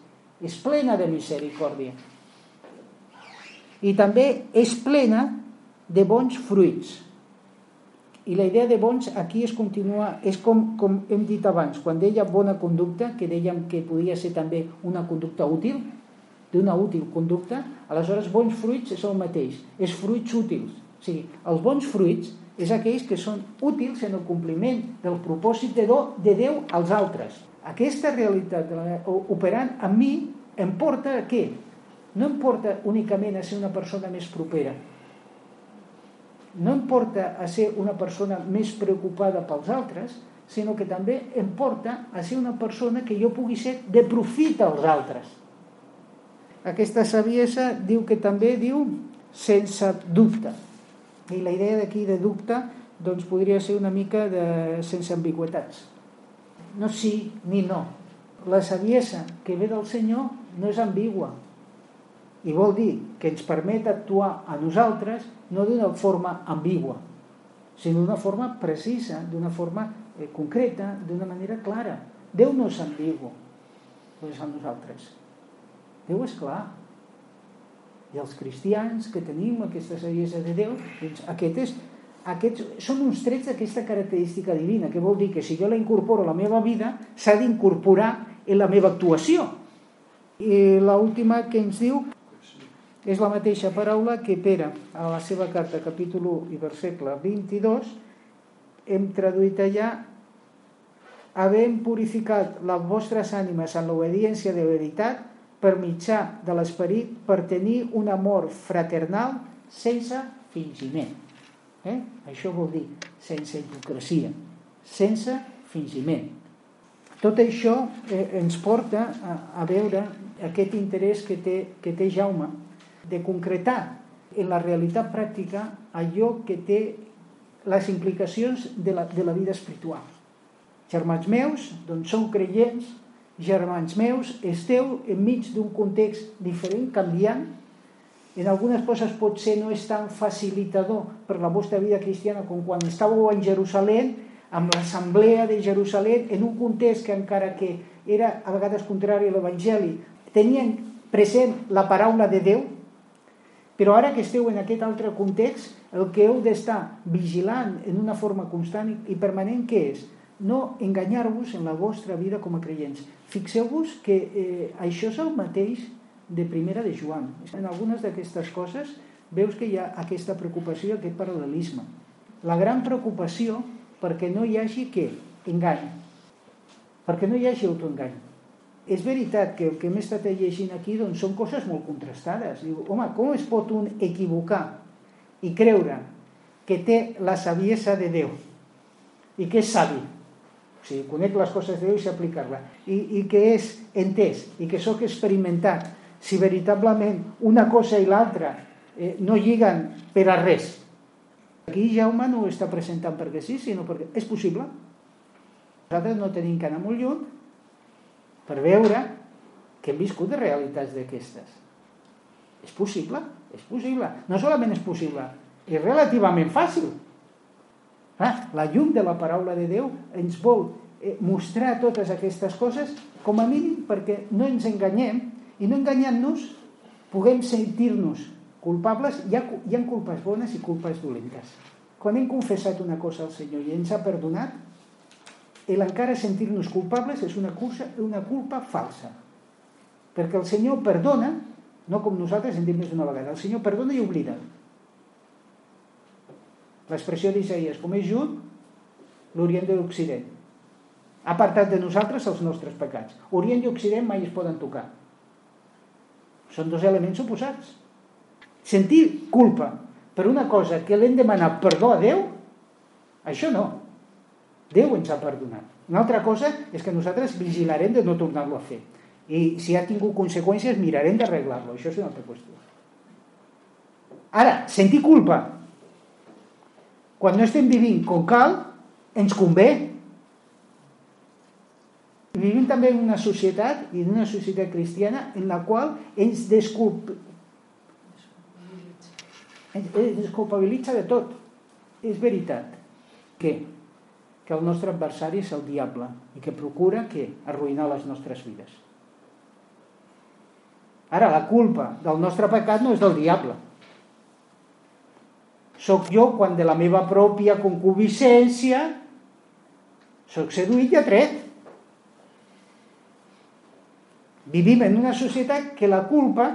Speaker 1: És plena de misericòrdia. I també és plena de bons fruits. I la idea de bons aquí es continua, és com, com hem dit abans, quan deia bona conducta, que dèiem que podia ser també una conducta útil, d'una útil conducta, aleshores bons fruits és el mateix, és fruits útils. O sigui, els bons fruits és aquells que són útils en el compliment del propòsit de, do, de Déu als altres. Aquesta realitat operant en mi em porta a què? No em porta únicament a ser una persona més propera. No em porta a ser una persona més preocupada pels altres, sinó que també em porta a ser una persona que jo pugui ser de profit als altres. Aquesta saviesa diu que també diu sense dubte. I la idea d'aquí de dubte doncs podria ser una mica de sense ambigüetats. No sí ni no. La saviesa que ve del Senyor no és ambigua. I vol dir que ens permet actuar a nosaltres no d'una forma ambigua, sinó d'una forma precisa, d'una forma eh, concreta, d'una manera clara. Déu no és ambigu, és a nosaltres. Déu és clar, i els cristians que tenim aquesta saviesa de Déu, doncs aquest és, aquests són uns trets d'aquesta característica divina, que vol dir que si jo la incorporo a la meva vida, s'ha d'incorporar en la meva actuació. I l'última que ens diu és la mateixa paraula que Pere, a la seva carta, capítol 1 i versicle 22, hem traduït allà havent purificat les vostres ànimes en l'obediència de veritat, per mitjà de l'esperit per tenir un amor fraternal sense fingiment. Eh? Això vol dir sense hipocresia, sense fingiment. Tot això eh, ens porta a, a veure aquest interès que té, que té Jaume de concretar en la realitat pràctica allò que té les implicacions de la, de la vida espiritual. Germans meus, doncs sou creients, germans meus, esteu enmig d'un context diferent, canviant. En algunes coses potser no és tan facilitador per la vostra vida cristiana com quan estàveu en Jerusalem, amb l'assemblea de Jerusalem, en un context que encara que era a vegades contrari a l'Evangeli, tenien present la paraula de Déu, Però ara que esteu en aquest altre context, el que heu d'estar vigilant en una forma constant i permanent, què és? No enganyar-vos en la vostra vida com a creients. Fixeu-vos que eh, això és el mateix de primera de Joan. En algunes d'aquestes coses veus que hi ha aquesta preocupació, aquest paral·lelisme. La gran preocupació perquè no hi hagi què? Engany. Perquè no hi hagi autoengany és veritat que el que hem estat llegint aquí doncs, són coses molt contrastades. Diu, home, com es pot un equivocar i creure que té la saviesa de Déu i que és savi? O sigui, conec les coses de Déu i sé aplicar-la. I, I que és entès i que sóc experimentat. Si veritablement una cosa i l'altra eh, no lliguen per a res. Aquí Jaume no ho està presentant perquè sí, sinó perquè és possible. Nosaltres no tenim que anar molt lluny per veure que hem viscut de realitats d'aquestes. És possible, és possible. No solament és possible, és relativament fàcil. Ah, la llum de la paraula de Déu ens vol eh, mostrar totes aquestes coses com a mínim perquè no ens enganyem i no enganyant-nos puguem sentir-nos culpables. Hi ha, hi ha culpes bones i culpes dolentes. Quan hem confessat una cosa al Senyor i ens ha perdonat, el encara sentir-nos culpables és una, cursa, una culpa falsa. Perquè el Senyor perdona, no com nosaltres hem dit més d'una vegada, el Senyor perdona i oblida. L'expressió d'Isaïas, com és junt, l'Orient i l'Occident. Ha apartat de nosaltres els nostres pecats. Orient i Occident mai es poden tocar. Són dos elements oposats. Sentir culpa per una cosa que l'hem demanat perdó a Déu, això no. Déu ens ha perdonat. Una altra cosa és que nosaltres vigilarem de no tornar-lo a fer. I si ha tingut conseqüències mirarem d'arreglar-lo. Això és una altra qüestió. Ara, sentir culpa quan no estem vivint com cal, ens convé. Vivim també en una societat, i en una societat cristiana, en la qual ens desculp... de tot. És veritat. Què? que el nostre adversari és el diable i que procura que arruïnar les nostres vides. Ara, la culpa del nostre pecat no és del diable. Soc jo quan de la meva pròpia concupiscència soc seduït i atret. Vivim en una societat que la culpa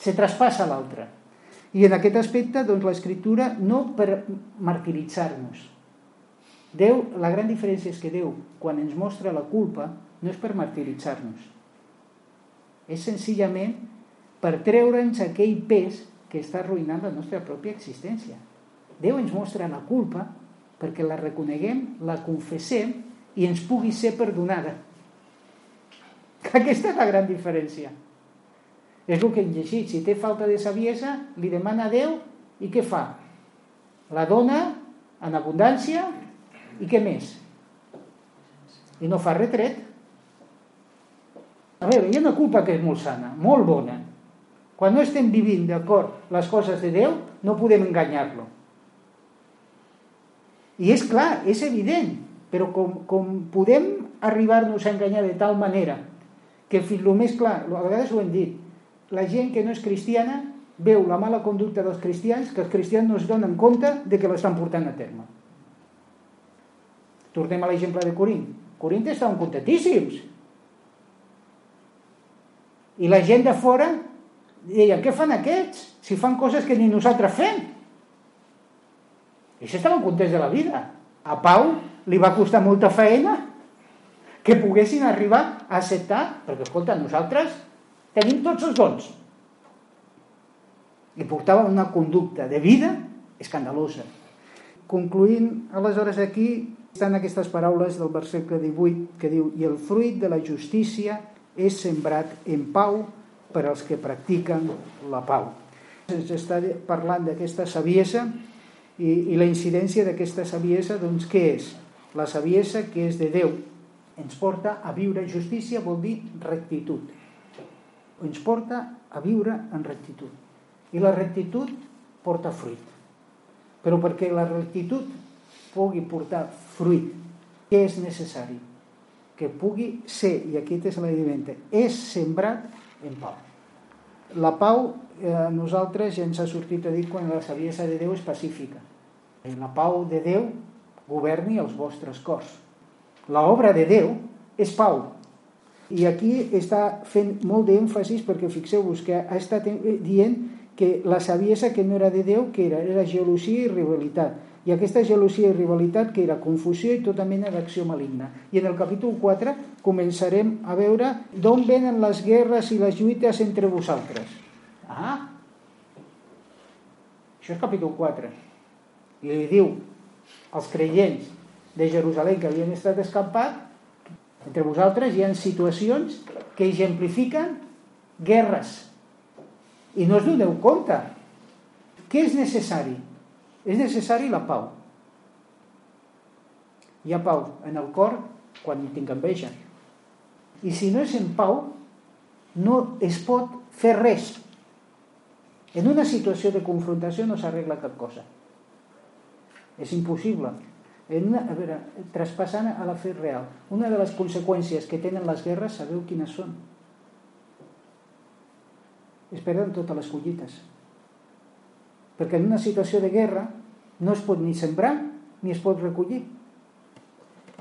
Speaker 1: se traspassa a l'altra. I en aquest aspecte, doncs, l'escriptura no per martiritzar-nos, Déu, la gran diferència és que Déu, quan ens mostra la culpa, no és per martiritzar-nos. És senzillament per treure'ns aquell pes que està arruïnant la nostra pròpia existència. Déu ens mostra la culpa perquè la reconeguem, la confessem i ens pugui ser perdonada. Aquesta és la gran diferència. És el que hem llegit. Si té falta de saviesa, li demana a Déu i què fa? La dona en abundància i què més? I no fa retret. A veure, hi ha una culpa que és molt sana, molt bona. Quan no estem vivint d'acord les coses de Déu, no podem enganyar-lo. I és clar, és evident, però com, com podem arribar-nos a enganyar de tal manera que fins el més clar, a vegades ho hem dit, la gent que no és cristiana veu la mala conducta dels cristians que els cristians no es donen compte de que l'estan portant a terme. Tornem a l'exemple de Corint. Corint estaven contentíssims. I la gent de fora deia, què fan aquests? Si fan coses que ni nosaltres fem. I estaven contents de la vida. A Pau li va costar molta feina que poguessin arribar a acceptar, perquè escolta, nosaltres tenim tots els dons. I portava una conducta de vida escandalosa. Concluint, aleshores aquí, estan aquestes paraules del versícle 18 que diu i el fruit de la justícia és sembrat en pau per als que practiquen la pau. Ens està parlant d'aquesta saviesa i, i la incidència d'aquesta saviesa, doncs què és? La saviesa que és de Déu ens porta a viure justícia vol dir rectitud. Ens porta a viure en rectitud. I la rectitud porta fruit. Però perquè la rectitud pugui portar fruit. Què és necessari? Que pugui ser, i aquest és l'element, és sembrat en pau. La pau eh, nosaltres ja ens ha sortit a dir quan la saviesa de Déu és pacífica. La pau de Déu governi els vostres cors. La obra de Déu és pau. I aquí està fent molt d'èmfasis perquè fixeu-vos que ha estat dient que la saviesa que no era de Déu, que era, era gelosia i rivalitat. I aquesta gelosia i rivalitat que era confusió i tota mena d'acció maligna. I en el capítol 4 començarem a veure d'on venen les guerres i les lluites entre vosaltres. Ah! Això és capítol 4. I li diu als creients de Jerusalem que havien estat escampat, entre vosaltres hi ha situacions que exemplifiquen guerres. I no us doneu compte. Què és necessari? És necessari la pau. Hi ha pau en el cor quan tinc enveja. I si no és en pau, no es pot fer res. En una situació de confrontació no s'arregla cap cosa. És impossible. En una, a veure, traspassant a la fe real, una de les conseqüències que tenen les guerres, sabeu quines són? Es perden totes les collites. Perquè en una situació de guerra no es pot ni sembrar ni es pot recollir.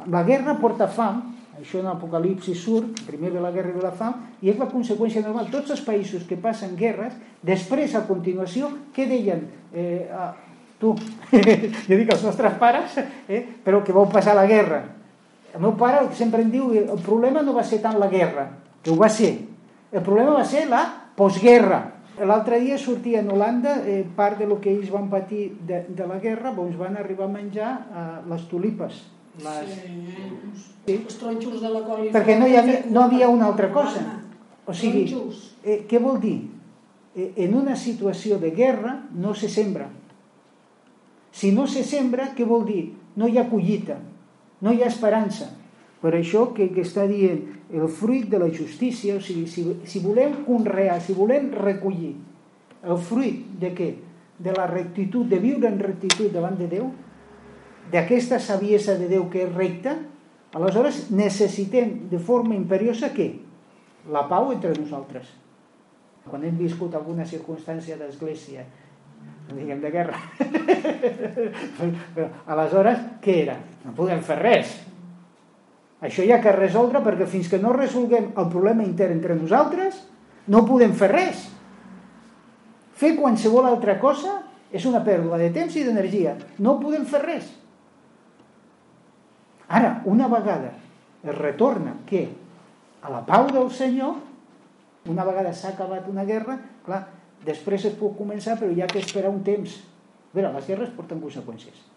Speaker 1: La guerra porta fam, això en l'Apocalipsi surt, primer ve la guerra i ve la fam, i és la conseqüència normal. Tots els països que passen guerres, després, a continuació, què deien? Eh, ah, tu, jo dic els nostres pares, eh, però que vau passar la guerra. El meu pare sempre em diu el problema no va ser tant la guerra, que ho va ser. El problema va ser la postguerra. L'altre dia sortia en Holanda eh, part de lo que ells van patir de, de la guerra, doncs van arribar a menjar eh, les tulipes les...
Speaker 3: Sí. Els tronxos de la col.
Speaker 1: Perquè no hi havia, no havia una altra cosa. O sigui, eh, què vol dir? Eh, en una situació de guerra no se sembra. Si no se sembra, què vol dir? No hi ha collita, no hi ha esperança. Per això que, que està dient el fruit de la justícia, o sigui, si, si volem conrear, si volem recollir el fruit de què? De la rectitud, de viure en rectitud davant de Déu, d'aquesta saviesa de Déu que és recta, aleshores necessitem de forma imperiosa què? La pau entre nosaltres. Quan hem viscut alguna circumstància d'església, diguem de guerra, aleshores què era? No podem fer res. Això hi ha que resoldre perquè fins que no resolguem el problema intern entre nosaltres, no podem fer res. Fer qualsevol altra cosa és una pèrdua de temps i d'energia. No podem fer res. Ara, una vegada es retorna que a la pau del Senyor, una vegada s'ha acabat una guerra, clar, després es pot començar, però hi ha que esperar un temps. A veure, les guerres porten conseqüències.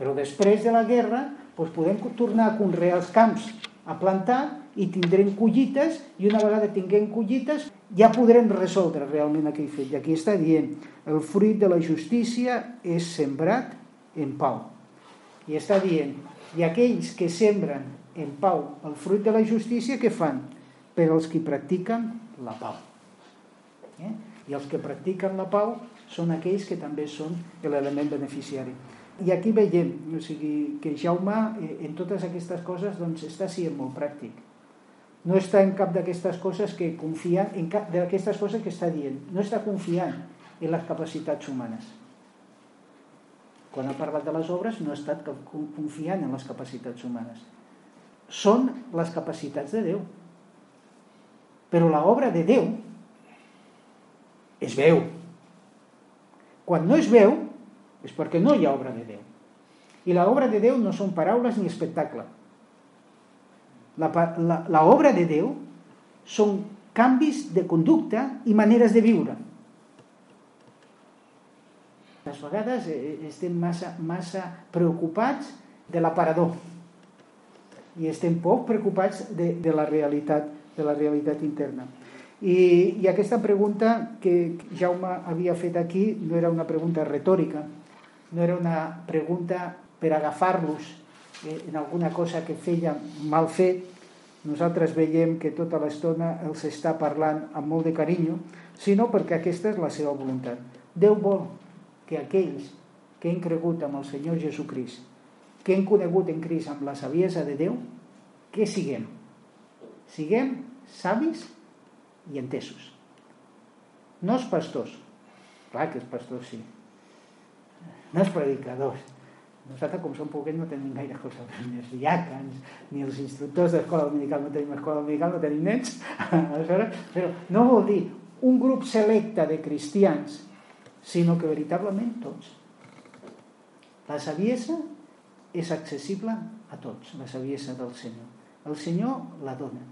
Speaker 1: Però després de la guerra doncs podem tornar a conrear els camps, a plantar i tindrem collites i una vegada tinguem collites ja podrem resoldre realment aquell fet. I aquí està dient, el fruit de la justícia és sembrat en pau. I està dient, i aquells que sembren en pau el fruit de la justícia, què fan? Per als que practiquen la pau. Eh? I els que practiquen la pau són aquells que també són l'element beneficiari. I aquí veiem o sigui, que Jaume eh, en totes aquestes coses doncs, està sent molt pràctic. No està en cap d'aquestes coses que confia, en cap d'aquestes coses que està dient. No està confiant en les capacitats humanes quan ha parlat de les obres no ha estat confiant en les capacitats humanes. Són les capacitats de Déu. Però l'obra de Déu es veu. Quan no es veu és perquè no hi ha obra de Déu. I l'obra de Déu no són paraules ni espectacle. La, la, la obra de Déu són canvis de conducta i maneres de viure a vegades eh, estem massa, massa preocupats de l'aparador i estem poc preocupats de, de, la realitat, de la realitat interna. I, I aquesta pregunta que Jaume havia fet aquí no era una pregunta retòrica, no era una pregunta per agafar-los eh, en alguna cosa que feia mal fet. Nosaltres veiem que tota l'estona els està parlant amb molt de carinyo, sinó perquè aquesta és la seva voluntat. Déu vol que aquells que hem cregut amb el Senyor Jesucrist, que hem conegut en Crist amb la saviesa de Déu, que siguem? Siguem savis i entesos. no els pastors, clar que els pastors sí, no els predicadors, nosaltres, com som poquets, no tenim gaire cosa, ni els diàcans, ni els instructors d'escola dominical, no tenim escola dominical, no tenim nens, però no vol dir un grup selecte de cristians, sinó que veritablement tots. La saviesa és accessible a tots, la saviesa del Senyor. El Senyor la dona,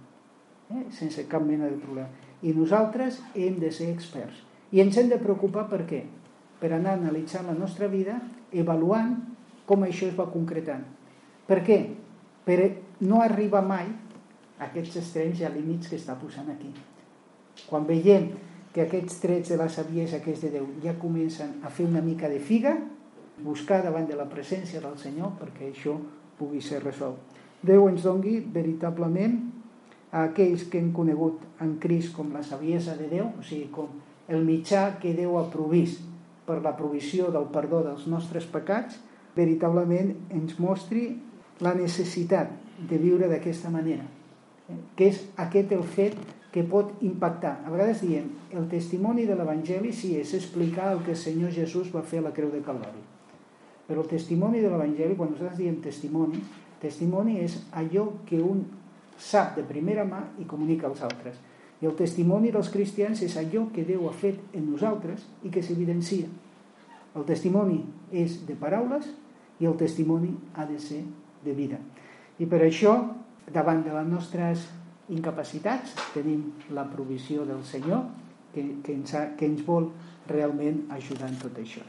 Speaker 1: eh? sense cap mena de problema. I nosaltres hem de ser experts. I ens hem de preocupar per què? Per anar analitzant la nostra vida, avaluant com això es va concretant. Per què? Per no arribar mai a aquests estrenys i a límits que està posant aquí. Quan veiem que aquests trets de la saviesa que és de Déu ja comencen a fer una mica de figa, buscar davant de la presència del Senyor perquè això pugui ser resolt. Déu ens dongui veritablement a aquells que hem conegut en Crist com la saviesa de Déu, o sigui, com el mitjà que Déu ha provist per la provisió del perdó dels nostres pecats, veritablement ens mostri la necessitat de viure d'aquesta manera, que és aquest el fet que pot impactar. A vegades diem, el testimoni de l'Evangeli sí és explicar el que el Senyor Jesús va fer a la creu de Calvari. Però el testimoni de l'Evangeli, quan nosaltres diem testimoni, testimoni és allò que un sap de primera mà i comunica als altres. I el testimoni dels cristians és allò que Déu ha fet en nosaltres i que s'evidencia. El testimoni és de paraules i el testimoni ha de ser de vida. I per això, davant de les nostres incapacitats, tenim la provisió del Senyor que, que, ens, ha, que ens vol realment ajudar en tot això.